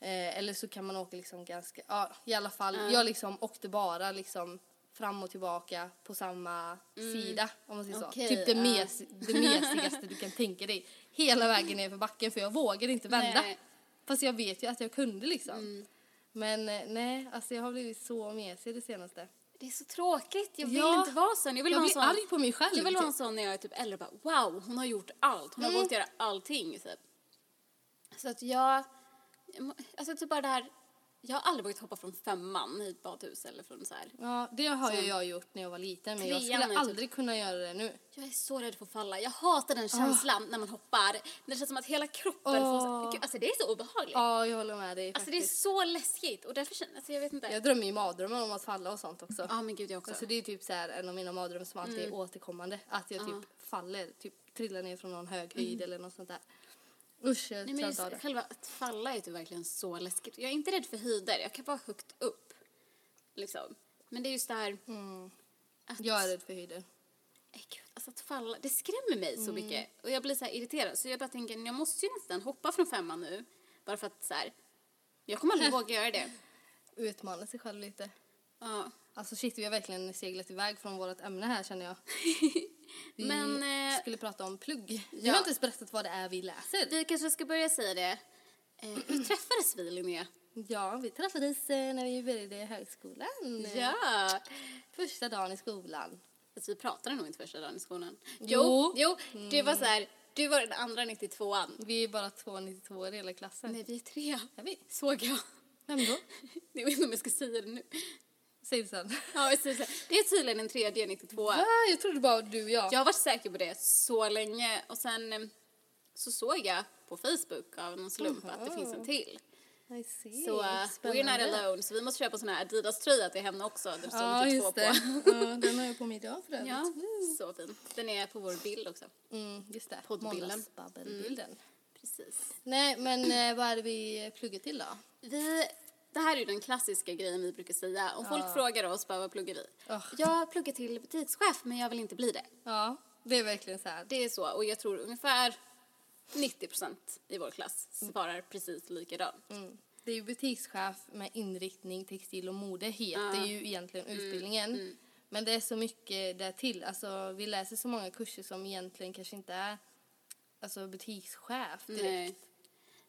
Eh, eller så kan man åka liksom ganska, ja i alla fall. Jag liksom åkte bara liksom fram och tillbaka på samma sida om man säger så. Okej, typ det, ja. mes, det mesigaste du kan tänka dig. Hela vägen ner för backen för jag vågade inte vända. Nej. Fast jag vet ju att jag kunde liksom. Men eh, nej, alltså jag har blivit så mesig det senaste. Det är så tråkigt, jag vill Ja. inte vara sån. Jag vill Jag vara blir sån. arg på mig själv. Jag vill vara en typ. sån när jag är typ äldre bara wow, hon har gjort allt. Hon har Mm. vågat göra allting. Typ. Så att jag, alltså typ bara det här, jag har aldrig vågat hoppa från femman i ett badhus eller från så här. Ja, det har ju jag gjort när jag var liten men jag skulle är typ- aldrig kunna göra det nu. Jag är så rädd för att falla. Jag hatar den känslan när man hoppar. När det känns som att hela kroppen får så, Åh. Gud, alltså det är så obehagligt. Ja, jag håller med dig Alltså det är så läskigt och därför känner alltså, jag vet inte. Jag drömmer ju mardrömmar om att falla och sånt också. Ja men gud jag också. Alltså det är typ så här en av mina mardrömmar som alltid är återkommande. Att jag typ faller, typ trillar ner från någon hög höjd eller något sånt där. Usch, jag Nej, men just, det. själva att falla är typ verkligen så läskigt. Jag är inte rädd för höjder, jag kan vara högt upp. Liksom. Men det är just det här att, Jag är rädd för höjder. Nej, gud, alltså att falla, det skrämmer mig så mycket. Och jag blir så irriterad. Så jag bara tänker, jag måste ju nästan hoppa från femman nu. Bara för att så här, jag kommer aldrig våga göra det. Utmana sig själv lite. Ja. Alltså shit, vi har verkligen seglat iväg från vårt ämne här känner jag. Vi Men, eh, skulle prata om plugg. Vi ja. har inte ens berättat vad det är vi läser. Vi kanske ska börja säga det. Eh, hur träffades vi Linnea? Ja, vi träffades eh, när vi började i högskolan. Ja. Första dagen i skolan. Alltså, vi pratade nog inte första dagen i skolan. Jo. Jo, det var så här, du var den andra 92an. Vi är bara 292 i hela klassen. Nej, vi är tre. Är vi? Såg jag. Vem då? Jag vet inte om jag ska säga det nu. Säg det sen. Ja, här. Det är tydligen en tredje 92 Va? Jag trodde bara du och jag. Jag har varit säker på det så länge och sen eh, så såg jag på Facebook av någon slump att det finns en till. I see. Så uh, we're not alone. Så vi måste köpa sån här Adidas-tröja till henne också. Där det står Ja, lite två just på. det. Ja, den har jag på mig idag för övrigt. Ja, så fin. Den är på vår bild också. Mm, just det. Poddbilden. Måndagsbabbelbilden. Precis. Nej, men eh, vad är det vi pluggar till då? Vi, det här är ju den klassiska grejen vi brukar säga. Om folk frågar oss bara vad pluggar vi? Oh. Jag pluggar till butikschef men jag vill inte bli det. Ja, det är verkligen så här. Det är så och jag tror ungefär 90 procent i vår klass svarar precis likadant. Mm. Det är ju butikschef med inriktning textil och mode heter ju egentligen utbildningen. Men det är så mycket där till. Alltså, vi läser så många kurser som egentligen kanske inte är alltså, butikschef direkt. Nej.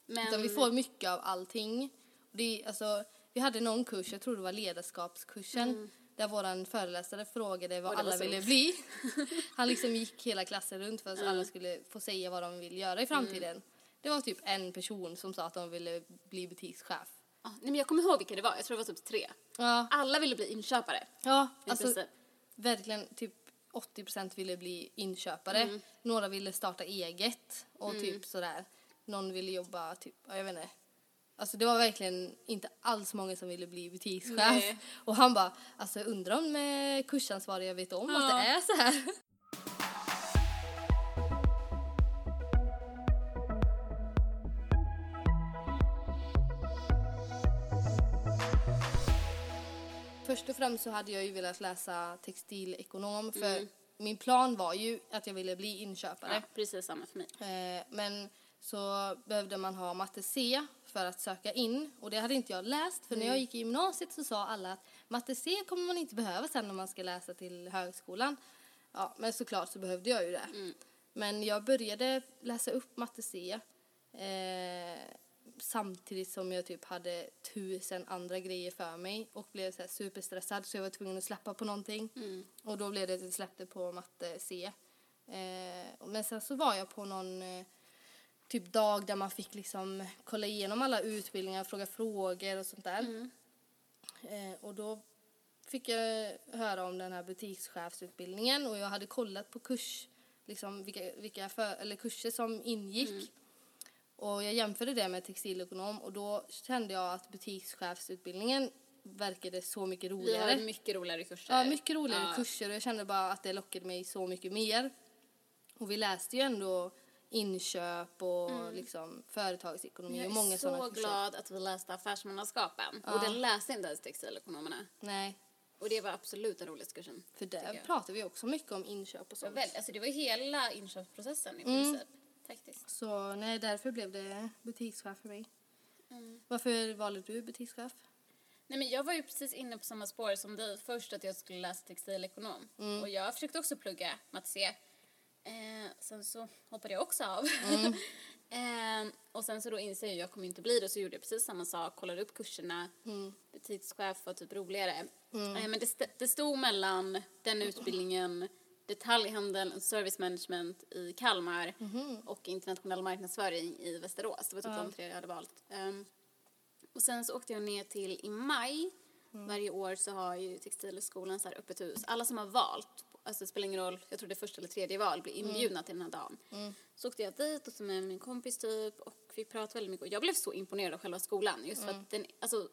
Men, Utan vi får mycket av allting. Det alltså, vi hade någon kurs, jag tror det var ledarskapskursen, där vår föreläsare frågade vad Mm. alla ville bli. Han liksom gick hela klassen runt för att alla skulle få säga vad de vill göra i framtiden. Mm. Det var typ en person som sa att de ville bli butikschef. Ja, nej, men jag kommer ihåg vilka det var, jag tror det var typ tre. Ja, Alla ville bli inköpare. ja I alltså princip. verkligen typ 80% ville bli inköpare. Mm. Några ville starta eget och typ sådär. Någon ville jobba typ, ja, jag vet inte. Alltså det var verkligen inte alls många som ville bli butikschef. Nej. Och han bara, alltså jag undrar om eh, kursansvariga vet om att Ja. det är så här. Först och främst så hade jag ju velat läsa textilekonom för min plan var ju att jag ville bli inköpare. Ja, precis samma för mig. Eh, men så behövde man ha matte C för att söka in och det hade inte jag läst för när jag gick i gymnasiet så sa alla att matte C kommer man inte behöva sen när man ska läsa till högskolan. Ja, men såklart så behövde jag ju det. Men jag började läsa upp matte C eh, samtidigt som jag typ hade tusen andra grejer för mig och blev så superstressad så jag var tvungen att släppa på någonting. Och då blev det att jag släppte på matte C. Eh, men sen så var jag på någon eh, typ dag där man fick liksom kolla igenom alla utbildningar, fråga frågor och sånt där. Eh, och då fick jag höra om den här butikschefsutbildningen och jag hade kollat på kurs, liksom vilka, vilka för, eller kurser som ingick. Och jag jämförde det med textilekonom och då kände jag att butikschefsutbildningen verkade så mycket Vi roligare. har mycket roligare kurser. Ja, mycket roligare Ja. kurser och jag kände bara att det lockade mig så mycket mer. Och vi läste ju ändå inköp och liksom företagsekonomi Jag och många är sådana så kurser. glad att vi läste affärsmannaskapen. Och den läste inte ens textilekonomerna. Nej, Och det var absolut den roligaste kursen. för där jag. pratar vi också mycket om inköp och sånt. väl- Alltså det var hela inköpsprocessen i Mm. princip. Faktiskt. Så nej, därför blev det butikschef för mig. Mm. Varför valde du butikschef? Nej men jag var ju precis inne på samma spår som dig. Först att jag skulle läsa textilekonom. Mm. Och jag försökte också plugga matte C. Eh, sen så hoppade jag också av. Mm. eh, och sen så då inser jag att jag kommer inte bli det. Så gjorde jag precis samma sak. Kollade upp kurserna. Mm. Butikschef var typ roligare. Eh, men det, st- det stod mellan den utbildningen detaljhandel och service management i Kalmar Mhm. och internationell marknadsföring i Västerås. Det var typ de tre jag hade valt. Ehm, och sen så åkte jag ner till i maj. Mm. Varje år så har ju Textilhögskolan så här öppet hus. Alla som har valt, alltså det spelar ingen roll, jag tror det är första eller tredje val, blir Mm. inbjudna till den här dagen. Så åkte jag dit och så med min kompis typ och vi pratade väldigt mycket. Och jag blev så imponerad av själva skolan just för att den, alltså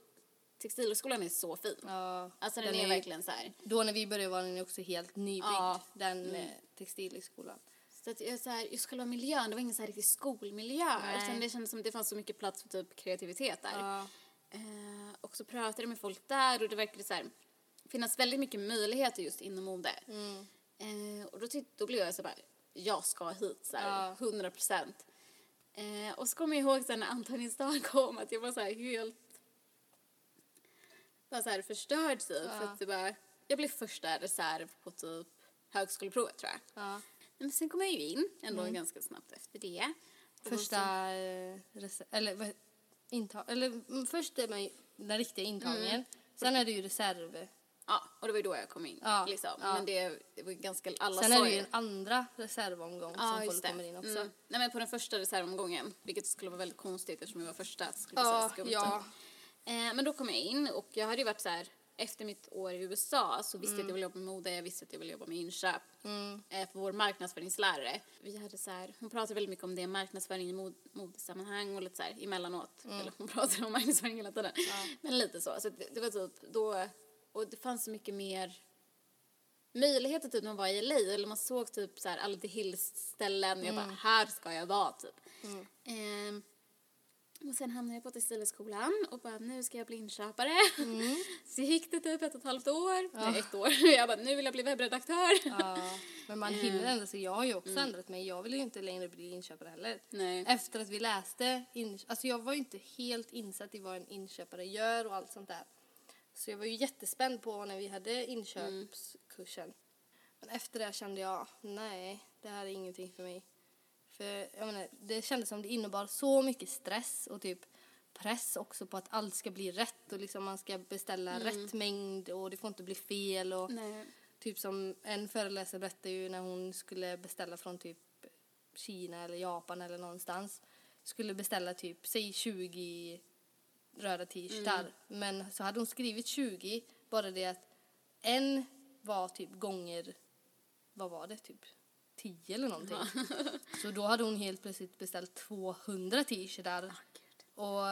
Textilhögskolan är så fin. Mm. Ja, Alltså den, den är, är- verkligen så här. Då när vi började var den också helt nybyggd, Ja. den eh, textilskolan. Så att jag, så här, just själva miljön, det var ingen så här riktig skolmiljö. Utan det kändes som att det fanns så mycket plats för typ kreativitet där. Ja. Eh, och så pratade jag med folk där och det verkade så här, finnas väldigt mycket möjligheter just inom mode. Mm. Eh, och då, tyck, då blev jag så bara, jag ska hit så här, Ja. 100 procent. Eh, och så kommer jag ihåg sen när antagningsdagen kom att jag var så här helt var så här förstörd typ. För att det bara, jag blev första reserv på typ högskoleprovet tror jag. Ja. Men sen kom jag ju in ändå ganska snabbt efter det. Och Första, eh, rese- eller vad- intag, eller mm, först är man ju den riktiga intagningen, sen är det ju reserv. Ja, och det var ju då jag kom in. Ja, liksom. ja. Men det, det var ganska, alla Sen är det ju en andra reservomgång Ja, som folk kommer in också. Mm. Nej men på den första reservomgången, vilket skulle vara väldigt konstigt eftersom jag var första. Skulle Ja, säga ja. Eh, men då kom jag in och jag hade ju varit så här, efter mitt år i USA så visste jag att jag ville jobba med mode, jag visste att jag ville jobba med inköp. Mm. Eh, för vår marknadsföringslärare, vi hade så här, hon pratade väldigt mycket om det, marknadsföring i mod, modesammanhang och lite så här emellanåt. Mm. Eller hon pratade om marknadsföring hela tiden. Men lite så. Så det, det var typ då, och det fanns så mycket mer möjligheter typ när man var i LA eller man såg typ så här Aldi Hills ställen jag bara här ska jag vara typ. Ehm, och sen hamnade jag på Textilhögskolan och bara nu ska jag bli inköpare. Så gick det typ ett och ett halvt år, nej ett år. Jag bara nu vill jag bli webbredaktör. Ja, men man hinner ändra sig. Jag har ju också ändrat mig. Jag vill ju inte längre bli inköpare heller. Nej. Efter att vi läste, alltså jag var ju inte helt insatt i vad en inköpare gör och allt sånt där. Så jag var ju jättespänd på när vi hade inköpskursen. Men efter det kände jag, nej, det här är ingenting för mig. För jag menar, det kändes som det innebar så mycket stress och typ press också på att allt ska bli rätt och liksom man ska beställa rätt mängd och det får inte bli fel och Nej. typ som en föreläsare berättade ju när hon skulle beställa från typ Kina eller Japan eller någonstans skulle beställa typ, säg 20 röda t-shirtar men så hade hon skrivit 20 bara det att en var typ gånger, vad var det, typ 10 eller någonting. Så då hade hon helt plötsligt beställt 200 t-shirtar och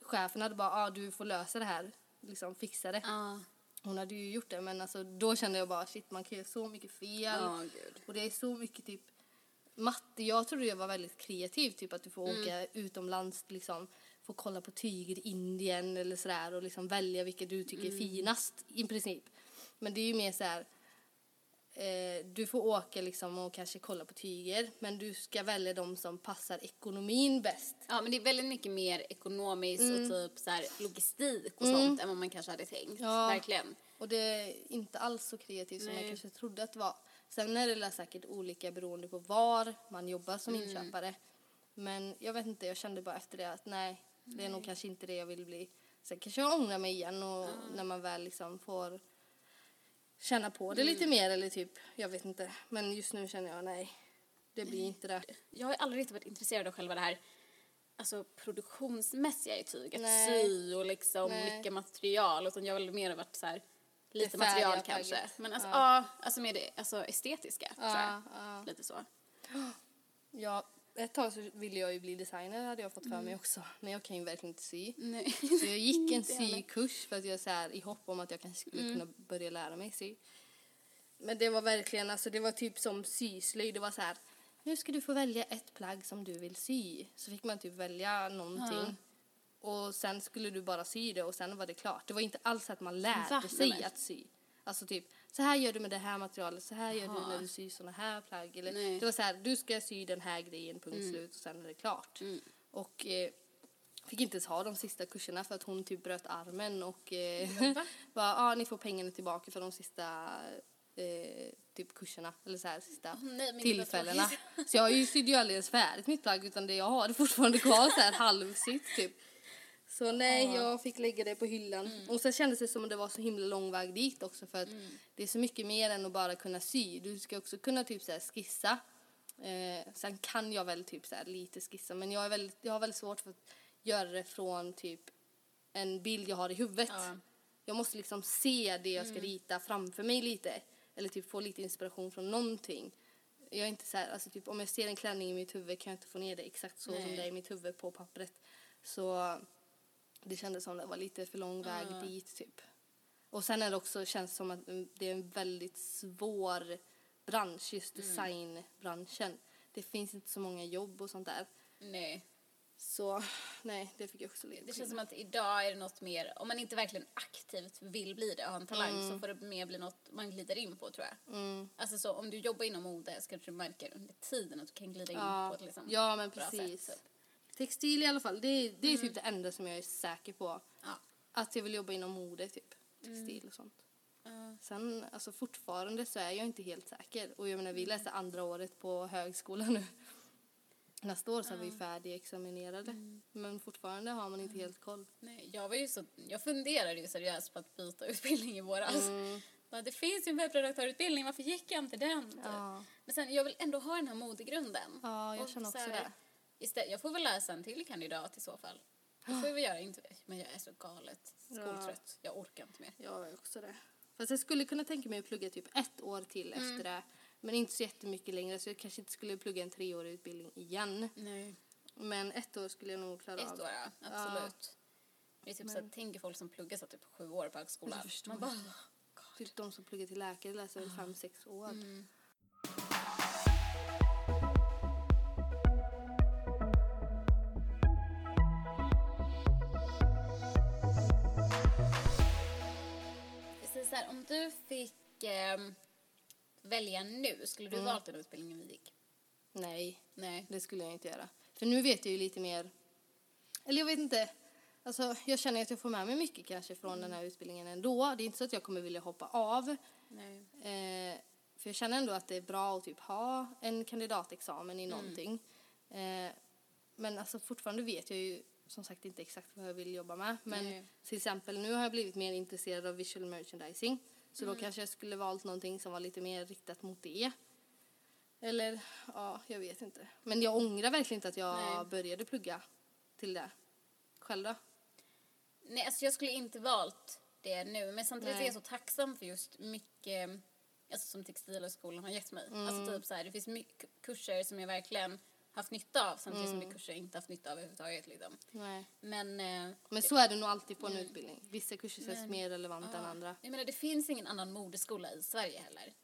chefen hade bara, ah, du får lösa det här, liksom fixa det. Ja. Hon hade ju gjort det men alltså då kände jag bara shit man kan göra så mycket fel. Gud. och det är så mycket typ matte. Jag trodde jag var väldigt kreativ typ att du får åka utomlands liksom få kolla på tyger i Indien eller sådär och liksom välja vilka du tycker är finast i princip. Men det är ju mer så här eh, du får åka liksom och kanske kolla på tyger men du ska välja de som passar ekonomin bäst. Ja, men det är väldigt mycket mer ekonomiskt och typ så här logistik och sånt än vad man kanske hade tänkt. Ja. Verkligen. Och det är inte alls så kreativt som jag Nej. kanske trodde att det var. Sen är det säkert olika beroende på var man jobbar som Mm. inköpare. Men jag vet inte, jag kände bara efter det att nej, det är nog kanske inte det jag vill bli. Sen kanske jag ångrar mig igen och när man väl liksom får känna på det Mm. lite mer eller typ, jag vet inte. Men just nu känner jag nej, det blir inte det. Jag har aldrig riktigt varit intresserad av själva det här alltså produktionsmässiga i tyget. Nej. Sy och liksom Nej. mycket material. Utan jag har väl mer varit så här lite material kanske. plagget. Men alltså, Ja. ja. alltså mer det alltså estetiska tror jag. Ja, ja. Lite så. Ja, ett tag så ville jag ju bli designer hade jag fått för Mm. mig också. Men jag kan ju verkligen inte sy. Nej. Så jag gick en sykurs för att jag så här, i hopp om att jag kanske skulle Mm. kunna börja lära mig sy. Men det var verkligen, alltså det var typ som syslöjd. Det var så här, nu ska du få välja ett plagg som du vill sy. Så fick man typ välja någonting. Och sen skulle du bara sy det och sen var det klart. Det var inte alls att man lärde Va? sig att sy. Alltså typ, så här gör du med det här materialet, så här gör du när du syr såna här plagg. Eller, Nej. Mm. det var så här, du ska sy den här grejen, punkt slut och sen är det klart. Och eh, fick inte ens ha de sista kurserna för att hon typ bröt armen och eh, bara, ah, ni får pengarna tillbaka för de sista eh, typ kurserna eller så här sista nej, gud, vad tillfällena. Så jag sydde ju aldrig ens färdigt mitt plagg utan det jag har det fortfarande kvar så här halvsytt typ. Så nej, jag fick lägga det på hyllan. Mm. Och sen kändes det som att det var så himla lång väg dit också för att det är så mycket mer än att bara kunna sy. Du ska också kunna typ så här skissa. Eh, sen kan jag väl typ så här lite skissa men jag, är väldigt, jag har väldigt svårt för att göra det från typ en bild jag har i huvudet. Ja. Jag måste liksom se det jag ska rita framför mig lite. Eller typ få lite inspiration från någonting. Jag är inte så här, alltså typ om jag ser en klänning i mitt huvud kan jag inte få ner det exakt så som Nej. det är i mitt huvud på pappret. Så det kändes som det var lite för lång väg dit typ. Och sen är det också, känns som att det är en väldigt svår bransch, just Mm. designbranschen. Det finns inte så många jobb och sånt där. Nej. Så nej, det fick jag också leda Det känns som att idag är det något mer, om man inte verkligen aktivt vill bli det och har en talang så får det mer bli något man glider in på tror jag. Mm. Alltså så om du jobbar inom mode så kanske du märker under tiden att du kan glida in Ja, på ett liksom ja men precis. sätt. Typ. Textil i alla fall, det är, det är typ det enda som jag är säker på. Ja. Att jag vill jobba inom mode typ. Textil och sånt. Ja. Sen, alltså fortfarande så är jag inte helt säker. Och jag menar, vi läser andra året på högskolan nu. Nästa år så är vi färdigexaminerade. Men fortfarande har man inte helt koll. Nej, jag var ju så, jag funderade ju seriöst på att byta utbildning i våras. Mm. Det finns ju en webbredaktörutbildning, varför gick jag inte den? Ja. Men sen, jag vill ändå ha den här modegrunden. Ja, jag Och känner så också här, det. Istället, jag får väl läsa en till kandidat i så fall. Det får vi göra, inte, men jag är så galet skoltrött. Jag orkar inte mer. Jag är också det. Fast jag skulle kunna tänka mig att plugga typ ett år till efter det. Men inte så jättemycket längre så jag kanske inte skulle plugga en treårig utbildning igen. Nej. Men ett år skulle jag nog klara Ett av. år, ja. Absolut. Det är typ så att tänker folk som pluggar så typ sju år på högskolan. Jag förstår Man bara, inte. Typ de som pluggar till läkare läser väl fem, sex år. här, du fick ehm, välja nu, skulle du Mm. valt den utbildningen vi gick? Nej, Nej. det skulle jag inte göra. För nu vet jag ju lite mer, eller jag vet inte, alltså jag känner att jag får med mig mycket kanske från den här utbildningen ändå. Det är inte så att jag kommer vilja hoppa av. Nej. Eh, för jag känner ändå att det är bra att typ ha en kandidatexamen i Mm. någonting. Eh, men alltså fortfarande vet jag ju som sagt inte exakt vad jag vill jobba med. Men Nej. till exempel nu har jag blivit mer intresserad av visual merchandising. Så Mm. då kanske jag skulle valt någonting som var lite mer riktat mot det. Eller, ja, jag vet inte. Men jag ångrar verkligen inte att jag Nej. började plugga till det. Själv då? Nej, alltså jag skulle inte valt det nu. Men samtidigt Nej. är jag så tacksam för just mycket alltså som Textilhögskolan har gett mig. Mm. Alltså typ så här, det finns mycket kurser som jag verkligen haft nytta av samtidigt Mm. som det är kurser jag inte haft nytta av överhuvudtaget. Liksom. Nej. Men, eh, Men så är det nog alltid på en utbildning. Vissa kurser känns Men- mer relevanta än ja. andra. Jag menar, det finns ingen annan modeskola i Sverige heller.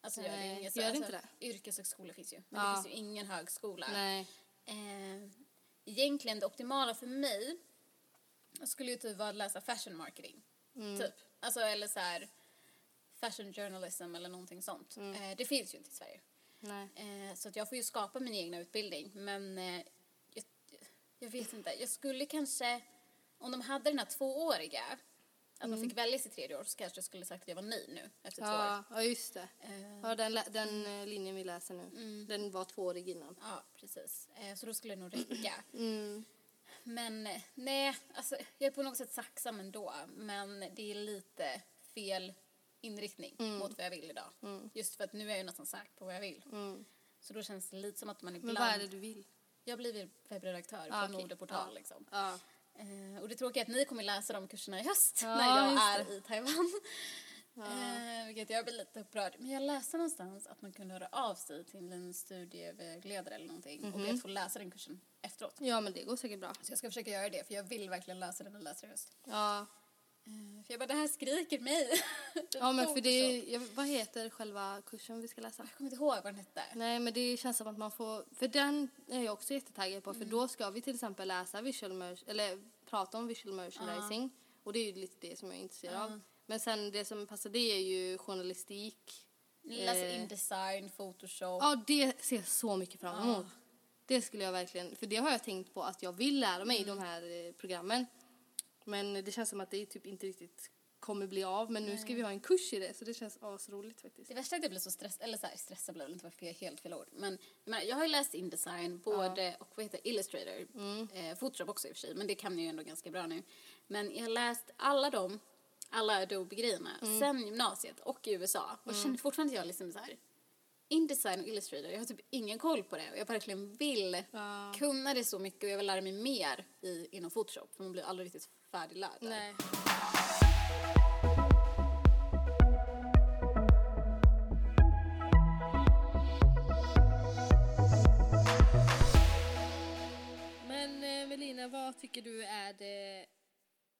Alltså, gör det, Nej, inget, gör det alltså, inte Yrkeshögskolor finns ju, men Ja. det finns ju ingen högskola. Nej. Eh, egentligen det optimala för mig skulle ju typ vara att läsa fashion marketing. Mm. Typ. Alltså eller så här fashion journalism eller någonting sånt. Mm. Eh, det finns ju inte i Sverige. Eh, så att jag får ju skapa min egna utbildning. Men eh, jag, jag vet inte. Jag skulle kanske, om de hade den här tvååriga, att man fick välja sitt tredje år så kanske jag skulle sagt att jag var nöjd nu efter två år. Ja, ja, just det. Eh, Ja, den, den eh, linjen vi läser nu, den var tvåårig innan. ja, precis. Eh, så då skulle det nog räcka. Mm. Men nej, alltså jag är på något sätt tacksam ändå. Men det är lite fel inriktning mot vad jag vill idag. Just för att nu är jag nästan säker på vad jag vill. Mm. Så då känns det lite som att man Men ibland... vad är det du vill? Jag blir webbredaktör på Ah, en okej. modeportal Ja. liksom. Ja. Eh, och det tråkiga är att ni kommer läsa de kurserna i höst Ja, när jag är det. i Taiwan. Eh, vilket jag blir lite upprörd. Men jag läste någonstans att man kunde höra av sig till en studievägledare eller någonting och Mhm. be att få läsa den kursen efteråt. ja, men det går säkert bra. Så jag ska försöka göra det för jag vill verkligen läsa den och läsa i höst. Ja, För jag bara, det här skriker mig. ja men för det, jag, vad heter själva kursen vi ska läsa? Jag kommer inte ihåg vad den hette. Nej, men det känns som att man får, för den är jag också jättetaggad på, för då ska vi till exempel läsa visual merch, eller prata om visual merchandising, och det är ju lite det som jag är intresserad av. Men sen det som passar det är ju journalistik. Läsa Eh. in design, photoshop. Ja, det ser jag så mycket fram emot. Det skulle jag verkligen, för det har jag tänkt på att jag vill lära mig i de här eh, programmen. Men det känns som att det typ inte riktigt kommer bli av, men nu ska vi ha en kurs i det, så det känns asroligt faktiskt. Det värsta är att jag blir så stressad, eller så här, stressad väl inte för helt fel ord. Men jag, jag har ju läst Indesign, både och vad heter Illustrator, eh, Photoshop också i och för sig, men det kan jag ju ändå ganska bra nu. Men jag har läst alla dem, alla Adobe-grejerna, sen gymnasiet och i USA. Och känner fortfarande att jag liksom så här, Indesign och Illustrator, jag har typ ingen koll på det och jag verkligen vill Ja. kunna det så mycket och jag vill lära mig mer i, inom Photoshop för man blir aldrig riktigt färdiglärd. Nej. Men eh, Melina, vad tycker du är det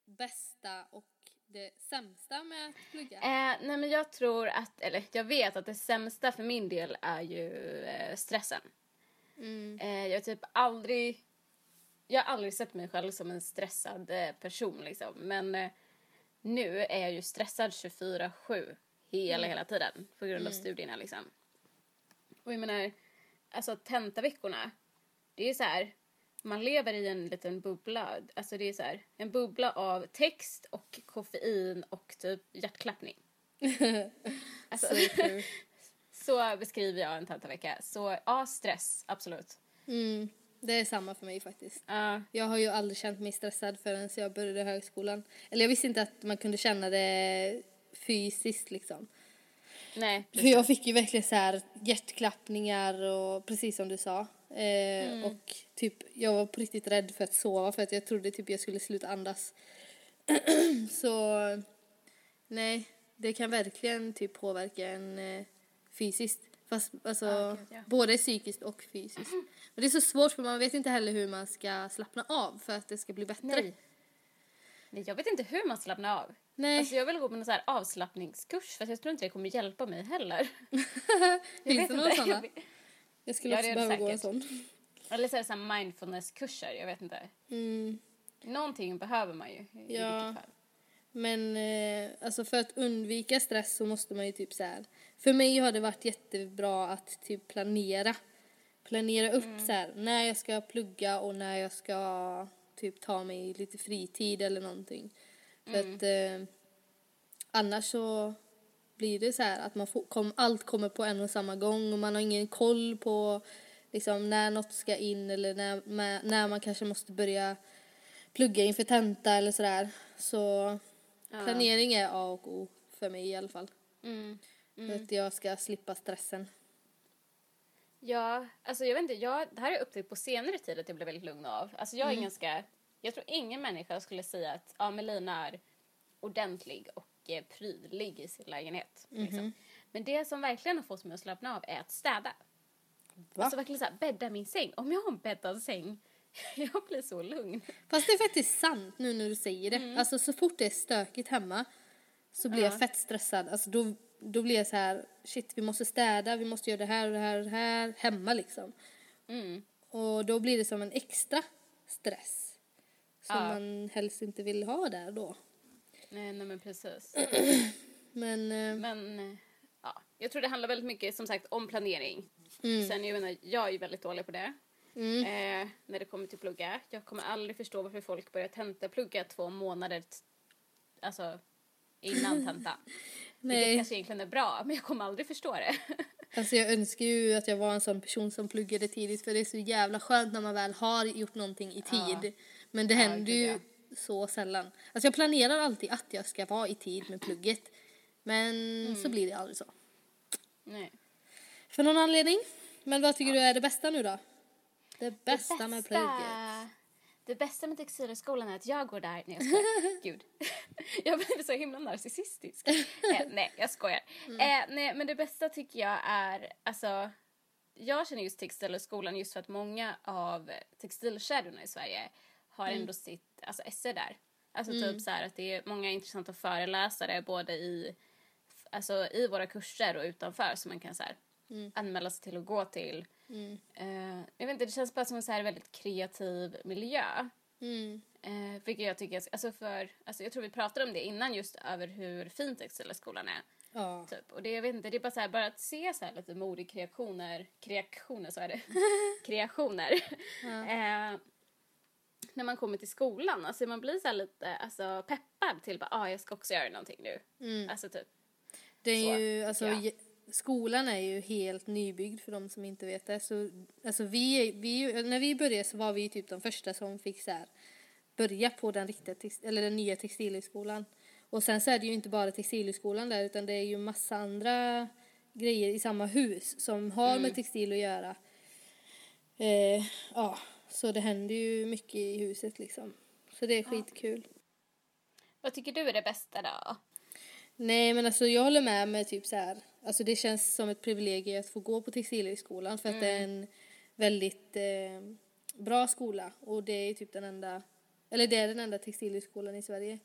bästa och det sämsta med att plugga? Eh, nej men jag tror att, eller jag vet att det sämsta för min del är ju eh, stressen. Mm. Eh, jag har typ aldrig, jag har aldrig sett mig själv som en stressad eh, person liksom. Men eh, nu är jag ju stressad 24-7 hela, hela tiden på grund av studierna liksom. Och jag menar, alltså tentaveckorna, det är så här, man lever i en liten bubbla. Alltså det är så här, en bubbla av text och koffein och typ hjärtklappning. Alltså, så beskriver jag en tentavecka. Så ja, stress, absolut. Mm, det är samma för mig faktiskt. Ja, Jag har ju aldrig känt mig stressad förrän jag började högskolan. Eller jag visste inte att man kunde känna det fysiskt liksom. nej, För jag fick ju verkligen så här hjärtklappningar och precis som du sa. Eh, Mm. Och typ jag var på riktigt rädd för att sova för att jag trodde typ jag skulle sluta andas. så nej, det kan verkligen typ påverka en eh, fysiskt. Fast alltså Ja, gud, ja. både psykiskt och fysiskt. Men det är så svårt för man vet inte heller hur man ska slappna av för att det ska bli bättre. Nej. Nej, jag vet inte hur man slappnar av. Nej. Alltså jag vill gå på någon så här avslappningskurs för jag tror inte det kommer hjälpa mig heller. Finns vet det några inte. sådana? Jag Jag skulle Ja, också behöva gå en sån. Eller så är det så mindfulnesskurser, jag vet inte. Mm. Någonting behöver man ju i Ja. vilket fall. Men eh, alltså för att undvika stress så måste man ju typ så här. För mig har det varit jättebra att typ planera. Planera upp Mm. så här när jag ska plugga och när jag ska typ ta mig lite fritid eller någonting. För Mm. att eh, annars så blir det så här att man får, kom, allt kommer på en och samma gång och man har ingen koll på liksom när något ska in eller när, när man kanske måste börja plugga inför tenta eller sådär. Så planering är A och O för mig i alla fall. Mm. För att jag ska slippa stressen. Ja, alltså jag vet inte, jag, det här har jag upptäckt på senare tid att jag blev väldigt lugn av. Alltså jag är Mm. ganska, jag tror ingen människa skulle säga att ja, Melina är ordentlig och eh, prydlig i sin lägenhet. Mhm. Liksom. Men det som verkligen har fått mig att slappna av är att städa. Va? Alltså verkligen så här, bädda min säng. Om jag har en bäddad säng, jag blir så lugn. Fast det är faktiskt sant nu när du säger det. Alltså så fort det är stökigt hemma så blir jag fett stressad. Alltså då, då blir jag så här, shit vi måste städa, vi måste göra det här och det här och det här hemma liksom. Mm. Och då blir det som en extra stress. Som Ja. man helst inte vill ha där då. Nej, nej men precis. Men, eh, Men ja, jag tror det handlar väldigt mycket som sagt om planering. Mm. Sen jag menar, jag är ju väldigt dålig på det. Eh, när det kommer till plugga. Jag kommer aldrig förstå varför folk börjar tentaplugga två månader alltså innan tenta. Vilket nej, kanske egentligen är bra, men jag kommer aldrig förstå det. alltså jag önskar ju att jag var en sån person som pluggade tidigt för det är så jävla skönt när man väl har gjort någonting i tid. Men det händer gud, ju ja. så sällan. Alltså jag planerar alltid att jag ska vara i tid med plugget. Men Mm. så blir det aldrig så. Nej. För någon anledning. Men vad tycker du är det bästa nu då? Det bästa, med plugget? Det bästa med textilhögskolan är att jag går där. Nej, jag skojar. Gud. Jag blir så himla narcissistisk. eh, nej, jag skojar. Mm. Eh, nej, men det bästa tycker jag är, alltså, jag känner just textilhögskolan just för att många av textilkedjorna i Sverige har Mm. ändå sitt, alltså SE där. Alltså typ så här att det är många intressanta föreläsare både i, alltså i våra kurser och utanför som man kan så här Mm. anmäla sig till och gå till. Eh, jag vet inte, det känns bara som en så här väldigt kreativ miljö. Mm. Eh, vilket jag tycker, alltså för, alltså jag tror vi pratade om det innan just över hur fin textilskolan är. Ja. Typ. Och det, jag vet inte, det är bara så här, bara att se så här lite modekreationer, kreationer så är det, kreationer. eh, när man kommer till skolan, alltså man blir så lite alltså, peppad till bara, ah, jag ska också göra någonting nu. Mm. Alltså typ, Det är Så, ju, alltså. Skolan är ju helt nybyggd för de som inte vet det. Så, alltså, vi, vi, när vi började så var vi typ de första som fick så här, börja på den, riktiga eller den nya textilhögskolan. Och sen så är det ju inte bara textilhögskolan där utan det är ju massa andra grejer i samma hus som har med textil att göra. Eh, ja, så det händer ju mycket i huset liksom. Så det är skitkul. vad tycker du är det bästa då? Nej men alltså jag håller med med typ så här. Alltså det känns som ett privilegium att få gå på textilhögskolan för att det är en väldigt eh, bra skola och det är typ den enda, eller det är den enda textilhögskolan i Sverige.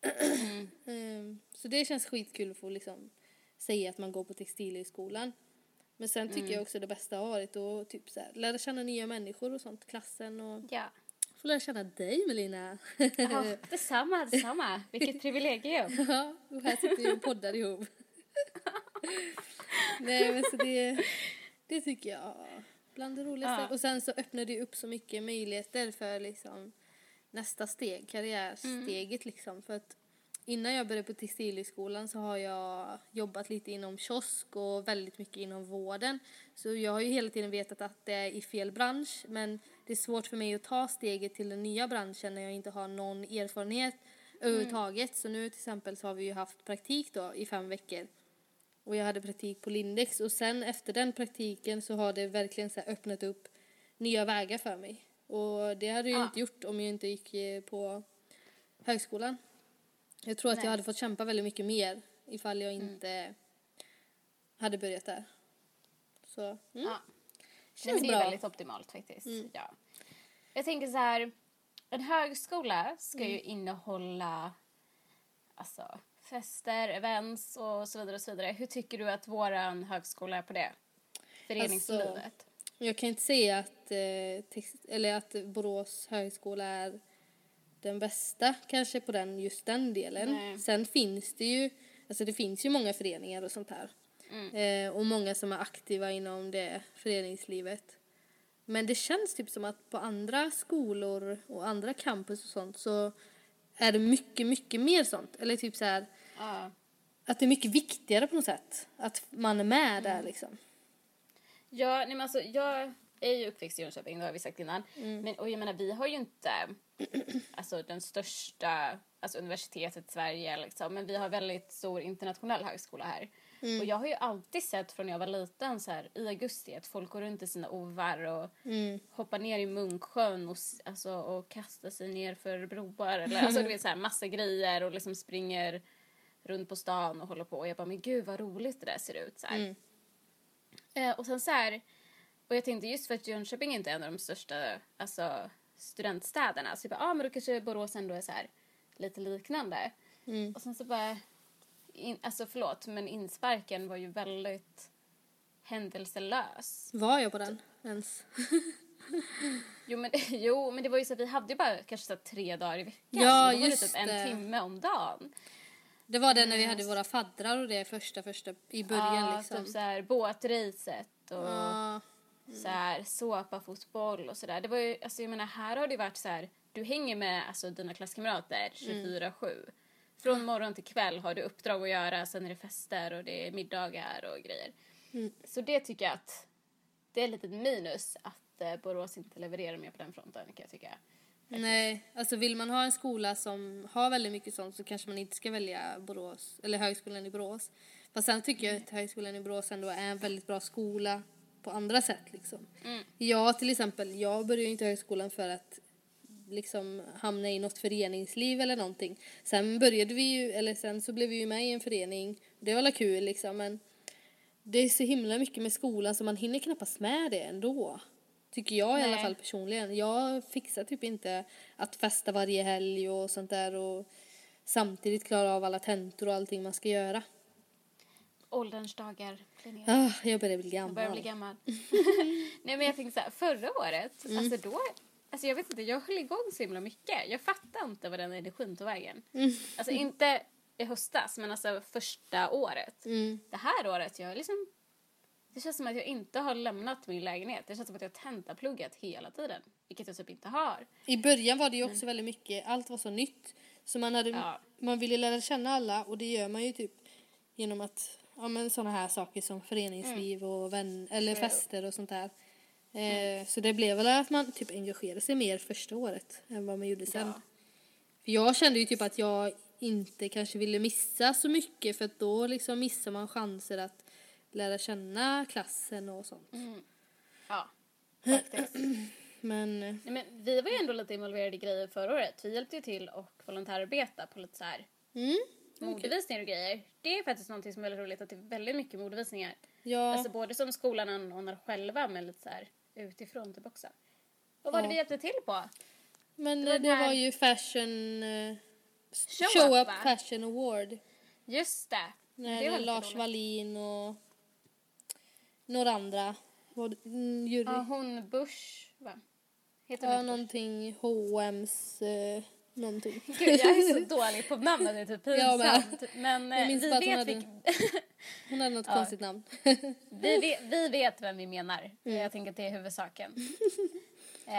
Ehm, så det känns skitkul att få liksom säga att man går på textilhögskolan. Men sen tycker jag också det bästa har varit att typ så här, lära känna nya människor och sånt, klassen och Ja. få lära känna dig Melina. Ja, detsamma, detsamma. Vilket privilegium. Ja, och här sitter vi och poddar ihop. Nej men så det, det tycker jag bland det roligaste. Ja. Och sen så öppnar det upp så mycket möjligheter för liksom nästa steg, karriärsteget liksom. För att innan jag började på textilhögskolan så har jag jobbat lite inom kiosk och väldigt mycket inom vården. Så jag har ju hela tiden vetat att det är i fel bransch men det är svårt för mig att ta steget till den nya branschen när jag inte har någon erfarenhet överhuvudtaget. Så nu till exempel så har vi ju haft praktik då i fem veckor. Och jag hade praktik på Lindex och sen efter den praktiken så har det verkligen så öppnat upp nya vägar för mig. Och det hade jag Ja. inte gjort om jag inte gick eh, på högskolan. Jag tror att Nej. jag hade fått kämpa väldigt mycket mer ifall jag inte hade börjat där. Så, mm. Ja. Nej, Känns men det är bra. väldigt optimalt faktiskt. Ja. Jag tänker så här, en högskola ska ju innehålla alltså, fester, events och så vidare och så vidare. Hur tycker du att våran högskola är på det? Föreningslivet. Jag kan inte säga att, eh, eller att Borås högskola är den bästa kanske på den, just den delen. Nej. Sen finns det ju, alltså det finns ju många föreningar och sånt här. Eh, och många som är aktiva inom det föreningslivet. Men det känns typ som att på andra skolor och andra campus och sånt så är det mycket, mycket mer sånt. Eller typ så här, Ja. att det är mycket viktigare på något sätt. Att man är med där liksom. Ja, nej men alltså jag är ju uppväxt i Jönköping, det har vi sagt innan. Men, och jag menar, vi har ju inte alltså, den största alltså, universitetet i Sverige liksom, men vi har väldigt stor internationell högskola här. Och jag har ju alltid sett från när jag var liten så här, i augusti att folk går runt i sina ovar och hoppar ner i Munksjön och, alltså, och kastar sig ner för broar eller alltså du vet så här massa grejer och liksom springer runt på stan och håller på och jag bara men gud vad roligt det där ser ut så här. Eh, och sen så här, och jag tänkte just för att Jönköping inte är en av de största alltså, studentstäderna så jag bara, ah, men då kanske Borås ändå är så här lite liknande. Och sen så bara, in, alltså förlåt men insparken var ju väldigt händelselös. Var jag på den ens? Jo men, jo, men det var ju så att vi hade ju bara kanske så tre dagar i veckan. Ja, då var det just typ en timme om dagen. Det var det när vi hade våra faddrar och det första, första i början ja, liksom. typ så här båtracet och Ja, så här såpafotboll och sådär. Det var ju, alltså jag menar här har det varit så här, du hänger med alltså dina klasskamrater 24-7. Från morgon till kväll har du uppdrag att göra, sen är det fester och det är middagar och grejer. Så det tycker jag att det är ett minus att eh, Borås inte levererar mer på den fronten kan jag tycka. Nej, alltså vill man ha en skola som har väldigt mycket sånt så kanske man inte ska välja Borås, eller högskolan i Borås. Fast sen tycker jag att högskolan i Borås ändå är en väldigt bra skola på andra sätt liksom. Jag till exempel, jag började inte högskolan för att liksom hamna i något föreningsliv eller någonting. Sen började vi ju, eller sen så blev vi ju med i en förening. Det var kul liksom men det är så himla mycket med skolan så man hinner knappast med det ändå. Tycker jag i alla Nej. fall personligen. Jag fixar typ inte att festa varje helg och sånt där och samtidigt klara av alla tentor och allting man ska göra. Ålderns dagar, Linnea. Ah, jag börjar bli Jag börjar gammal. bli gammal. Nej men jag tänkte så här, förra året, Mm. alltså då, alltså jag vet inte, jag höll igång så himla mycket. Jag fattade inte vad den energin tog vägen. Mm. Alltså inte i höstas, men alltså första året. Mm. Det här året, jag liksom, det känns som att jag inte har lämnat min lägenhet. Det känns som att jag har tentapluggat hela tiden, vilket jag typ inte har. I början var det ju också väldigt mycket, allt var så nytt. Så man, hade, Ja. man ville lära känna alla och det gör man ju typ genom att, ja men sådana här saker som föreningsliv och vän, eller True. fester och sånt där. Eh, Så det blev väl att man typ engagerade sig mer första året än vad man gjorde sen. Ja. För jag kände ju typ att jag inte kanske ville missa så mycket för att då liksom missar man chanser att lära känna klassen och sånt. Ja, faktiskt. Men eh, Nej, men vi var ju ändå lite involverade i grejer förra året. Vi hjälpte ju till och volontärarbeta på lite så här mm, modevisningar och grejer. Det är faktiskt någonting som är väldigt roligt att det är väldigt mycket modevisningar. ja, Alltså både som skolan anordnar själva men lite så här utifrån typ också. Vad var det Ja. vi hjälpte till på? men det var det här- var ju fashion eh, Show Show, Up, Up? Fashion Award. Just det. När det Lars roligt. Wallin och några andra. Var det- mm, jury. Ja, hon Bush, va? Heter Ja, hon Bush? någonting H&M's eh, någonting. Gud, jag är så dålig på namn, det är typ pinsamt. Men eh, vi att hon vet, hade- vilk- Hon hade något konstigt namn. vi, vet, vi vet vem vi menar. Mm. Jag tänker att det är huvudsaken. Eh,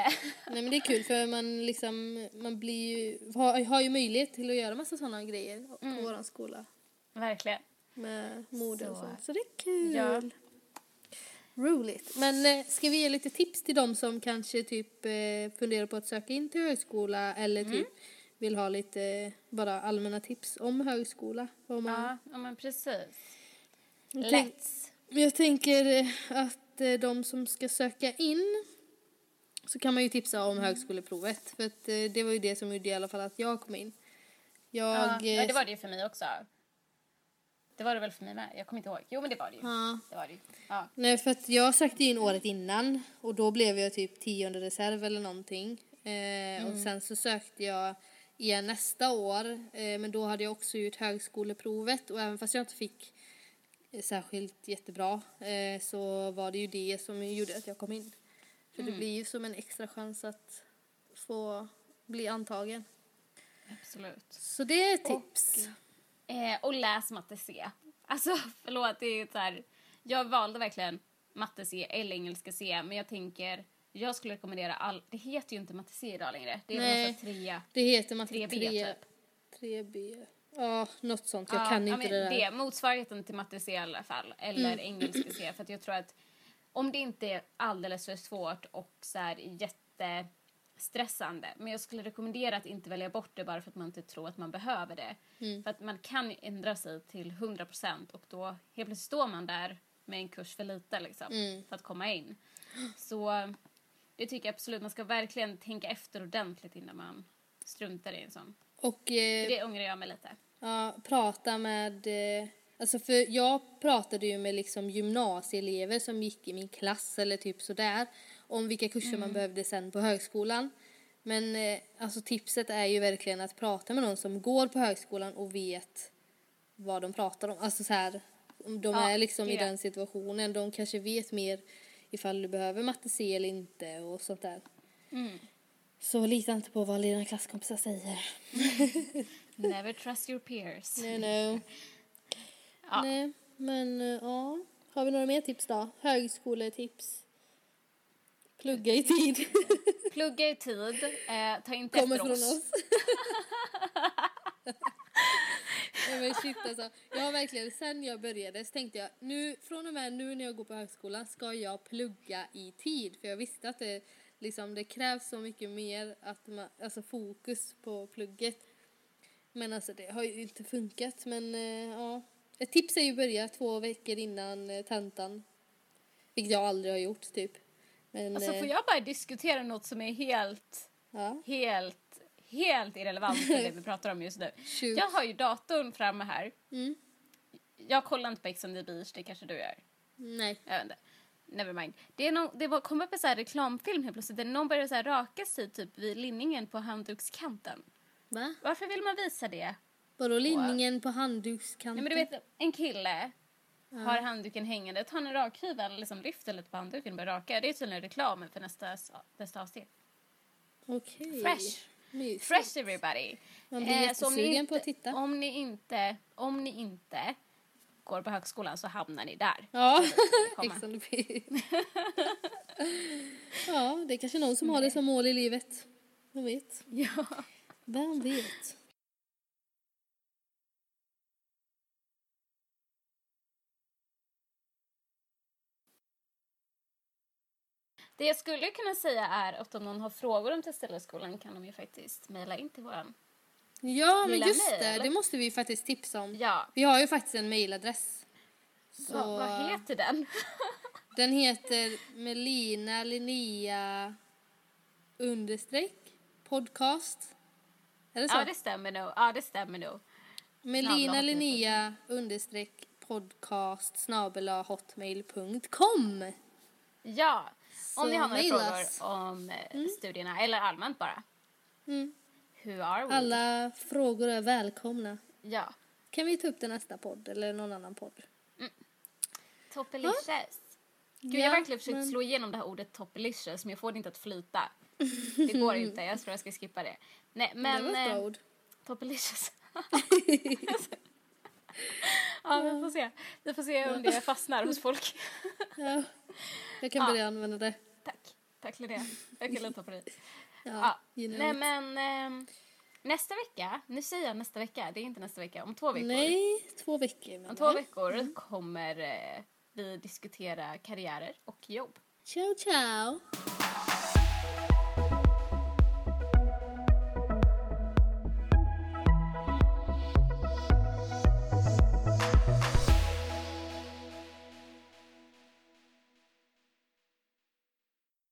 Nej men det är kul för man liksom, man blir ju, har, har ju möjlighet till att göra massa sådana grejer på Mm. våran skola. Verkligen. Med mode och Så. sånt. Så det är kul. Ja. Roligt. Men eh, ska vi ge lite tips till de som kanske typ eh, funderar på att söka in till högskola eller Mm. typ vill ha lite bara allmänna tips om högskola? Vad man, Ja, men precis. Let's. Jag tänker eh, att de som ska söka in så kan man ju tipsa om högskoleprovet för att det var ju det som gjorde i alla fall att jag kom in. Jag, Ja, ja, det var det för mig också. Det var det väl för mig med? Jag kommer inte ihåg. Jo, men det var det ju. Ja. Det var det ju. Ja. Nej, för att jag sökte in året innan och då blev jag typ tionde reserv eller någonting. Eh, Och sen så sökte jag igen nästa år, eh, men då hade jag också gjort högskoleprovet och även fast jag inte fick särskilt jättebra eh, så var det ju det som gjorde att jag kom in. För det blir ju som en extra chans att få bli antagen. Absolut. Så det är tips. Eh, och läs matte C. Alltså, förlåt, det är så här, Jag valde verkligen matte C eller engelska C, men jag tänker, jag skulle rekommendera all, det heter ju inte matte C idag längre. Det är Nej. trea. Det heter matte 3B 3. typ. 3B. Ja, något sånt. Jag Ja, kan inte det där. Det, motsvarigheten till matte C i alla fall, eller engelska C, för att jag tror att om det inte är alldeles för svårt och så här jättestressande, men jag skulle rekommendera att inte välja bort det bara för att man inte tror att man behöver det. För att man kan ändra sig till 100% och då helt plötsligt står man där med en kurs för lite liksom, för att komma in. Så det tycker jag absolut, man ska verkligen tänka efter ordentligt innan man struntar i en sån. Och eh, Det ångrar jag mig lite. ja, prata med... Eh, alltså för jag pratade ju med liksom gymnasieelever som gick i min klass eller typ sådär. Om vilka kurser man behövde sen på högskolan. Men eh, alltså tipset är ju verkligen att prata med någon som går på högskolan och vet vad de pratar om. Alltså så här, om de Ja, är liksom i det. den situationen. De kanske vet mer ifall du behöver matte C eller inte och sånt där. Mm. Så lita inte på vad dina klasskompisar säger. Never trust your peers. No, no. Ja. Nej, men eh, ja. Har vi några mer tips då? Högskoletips? Plugga i tid. Plugga i tid, eh, ta inte Kommer efter från oss. oss. Nej men shit alltså. Jag har verkligen, sen jag började så tänkte jag nu, från och med nu när jag går på högskolan ska jag plugga i tid. För jag visste att det, liksom, det krävs så mycket mer att man, alltså fokus på plugget. Men alltså det har ju inte funkat men eh, ja. Ett tips är ju att börja två veckor innan eh, tentan. Vilket jag aldrig har gjort typ. Men, Alltså eh, får jag bara diskutera något som är helt, ja. helt, helt irrelevant till det vi pratar om just nu. Shoot. Jag har ju datorn framme här. Mm. Jag kollar inte på Ex on the beach, det kanske du gör. Nej. Jag vet inte. Never mind. Det, är någon, det var, kom upp en så här reklamfilm helt plötsligt där någon började så här raka sig typ vid linningen på handdukskanten. Va? Varför vill man visa det? Vadå linningen på handdukskanten? Nej, men du vet, en kille har handduken hängande, tar en rakhyvel, liksom lyfter lite på handduken och börjar raka. Det är tydligen reklamen för nästa, nästa avsnitt. Okej. Fresh. Mysigt. Fresh everybody! Man blir Eh, så om ni inte, på att titta. Om ni inte, om ni inte går på högskolan så hamnar ni där. Ja. Ex on the beach. Ja, det är kanske någon som har det som mål i livet. Vem vet? Ja. Vem vet? Det jag skulle kunna säga är att om någon har frågor om Testellerskolan kan de ju faktiskt mejla in till våran. Ja, men just mail, det. eller? Det måste vi ju faktiskt tipsa om. Ja. Vi har ju faktiskt en mailadress. Så Vad, vad heter den? den heter Melina Linnea understreck podcast. Är det så? ja, det stämmer nog. Ja, det stämmer nog. Melina Linnea understreck podcast snabela hotmail.com. Ja, om ni har några maila frågor oss. om eh, studierna eller allmänt bara. Mm. Who are we? Alla frågor är välkomna. Ja. Kan vi ta upp det nästa podd eller någon annan podd? Toppelicious. Gud, jag Ja, har verkligen försökt men- slå igenom det här ordet toppelicious men jag får det inte att flyta. Det går inte, jag tror jag ska skippa det. Nej, men... det var ett bra eh, ord. Toppelicious. ja, vi får se. Vi får se om det fastnar hos folk. Ja. Jag kan Ja. börja använda det. Tack. Tack Linnea. Jag kan lita på dig. Ja, Ja. you know Nej, it. men ehm, nästa vecka, nu säger jag nästa vecka, det är inte nästa vecka, om två veckor. Nej, två veckor. Om menar två jag. veckor kommer eh, vi diskutera karriärer och jobb. Ciao, ciao.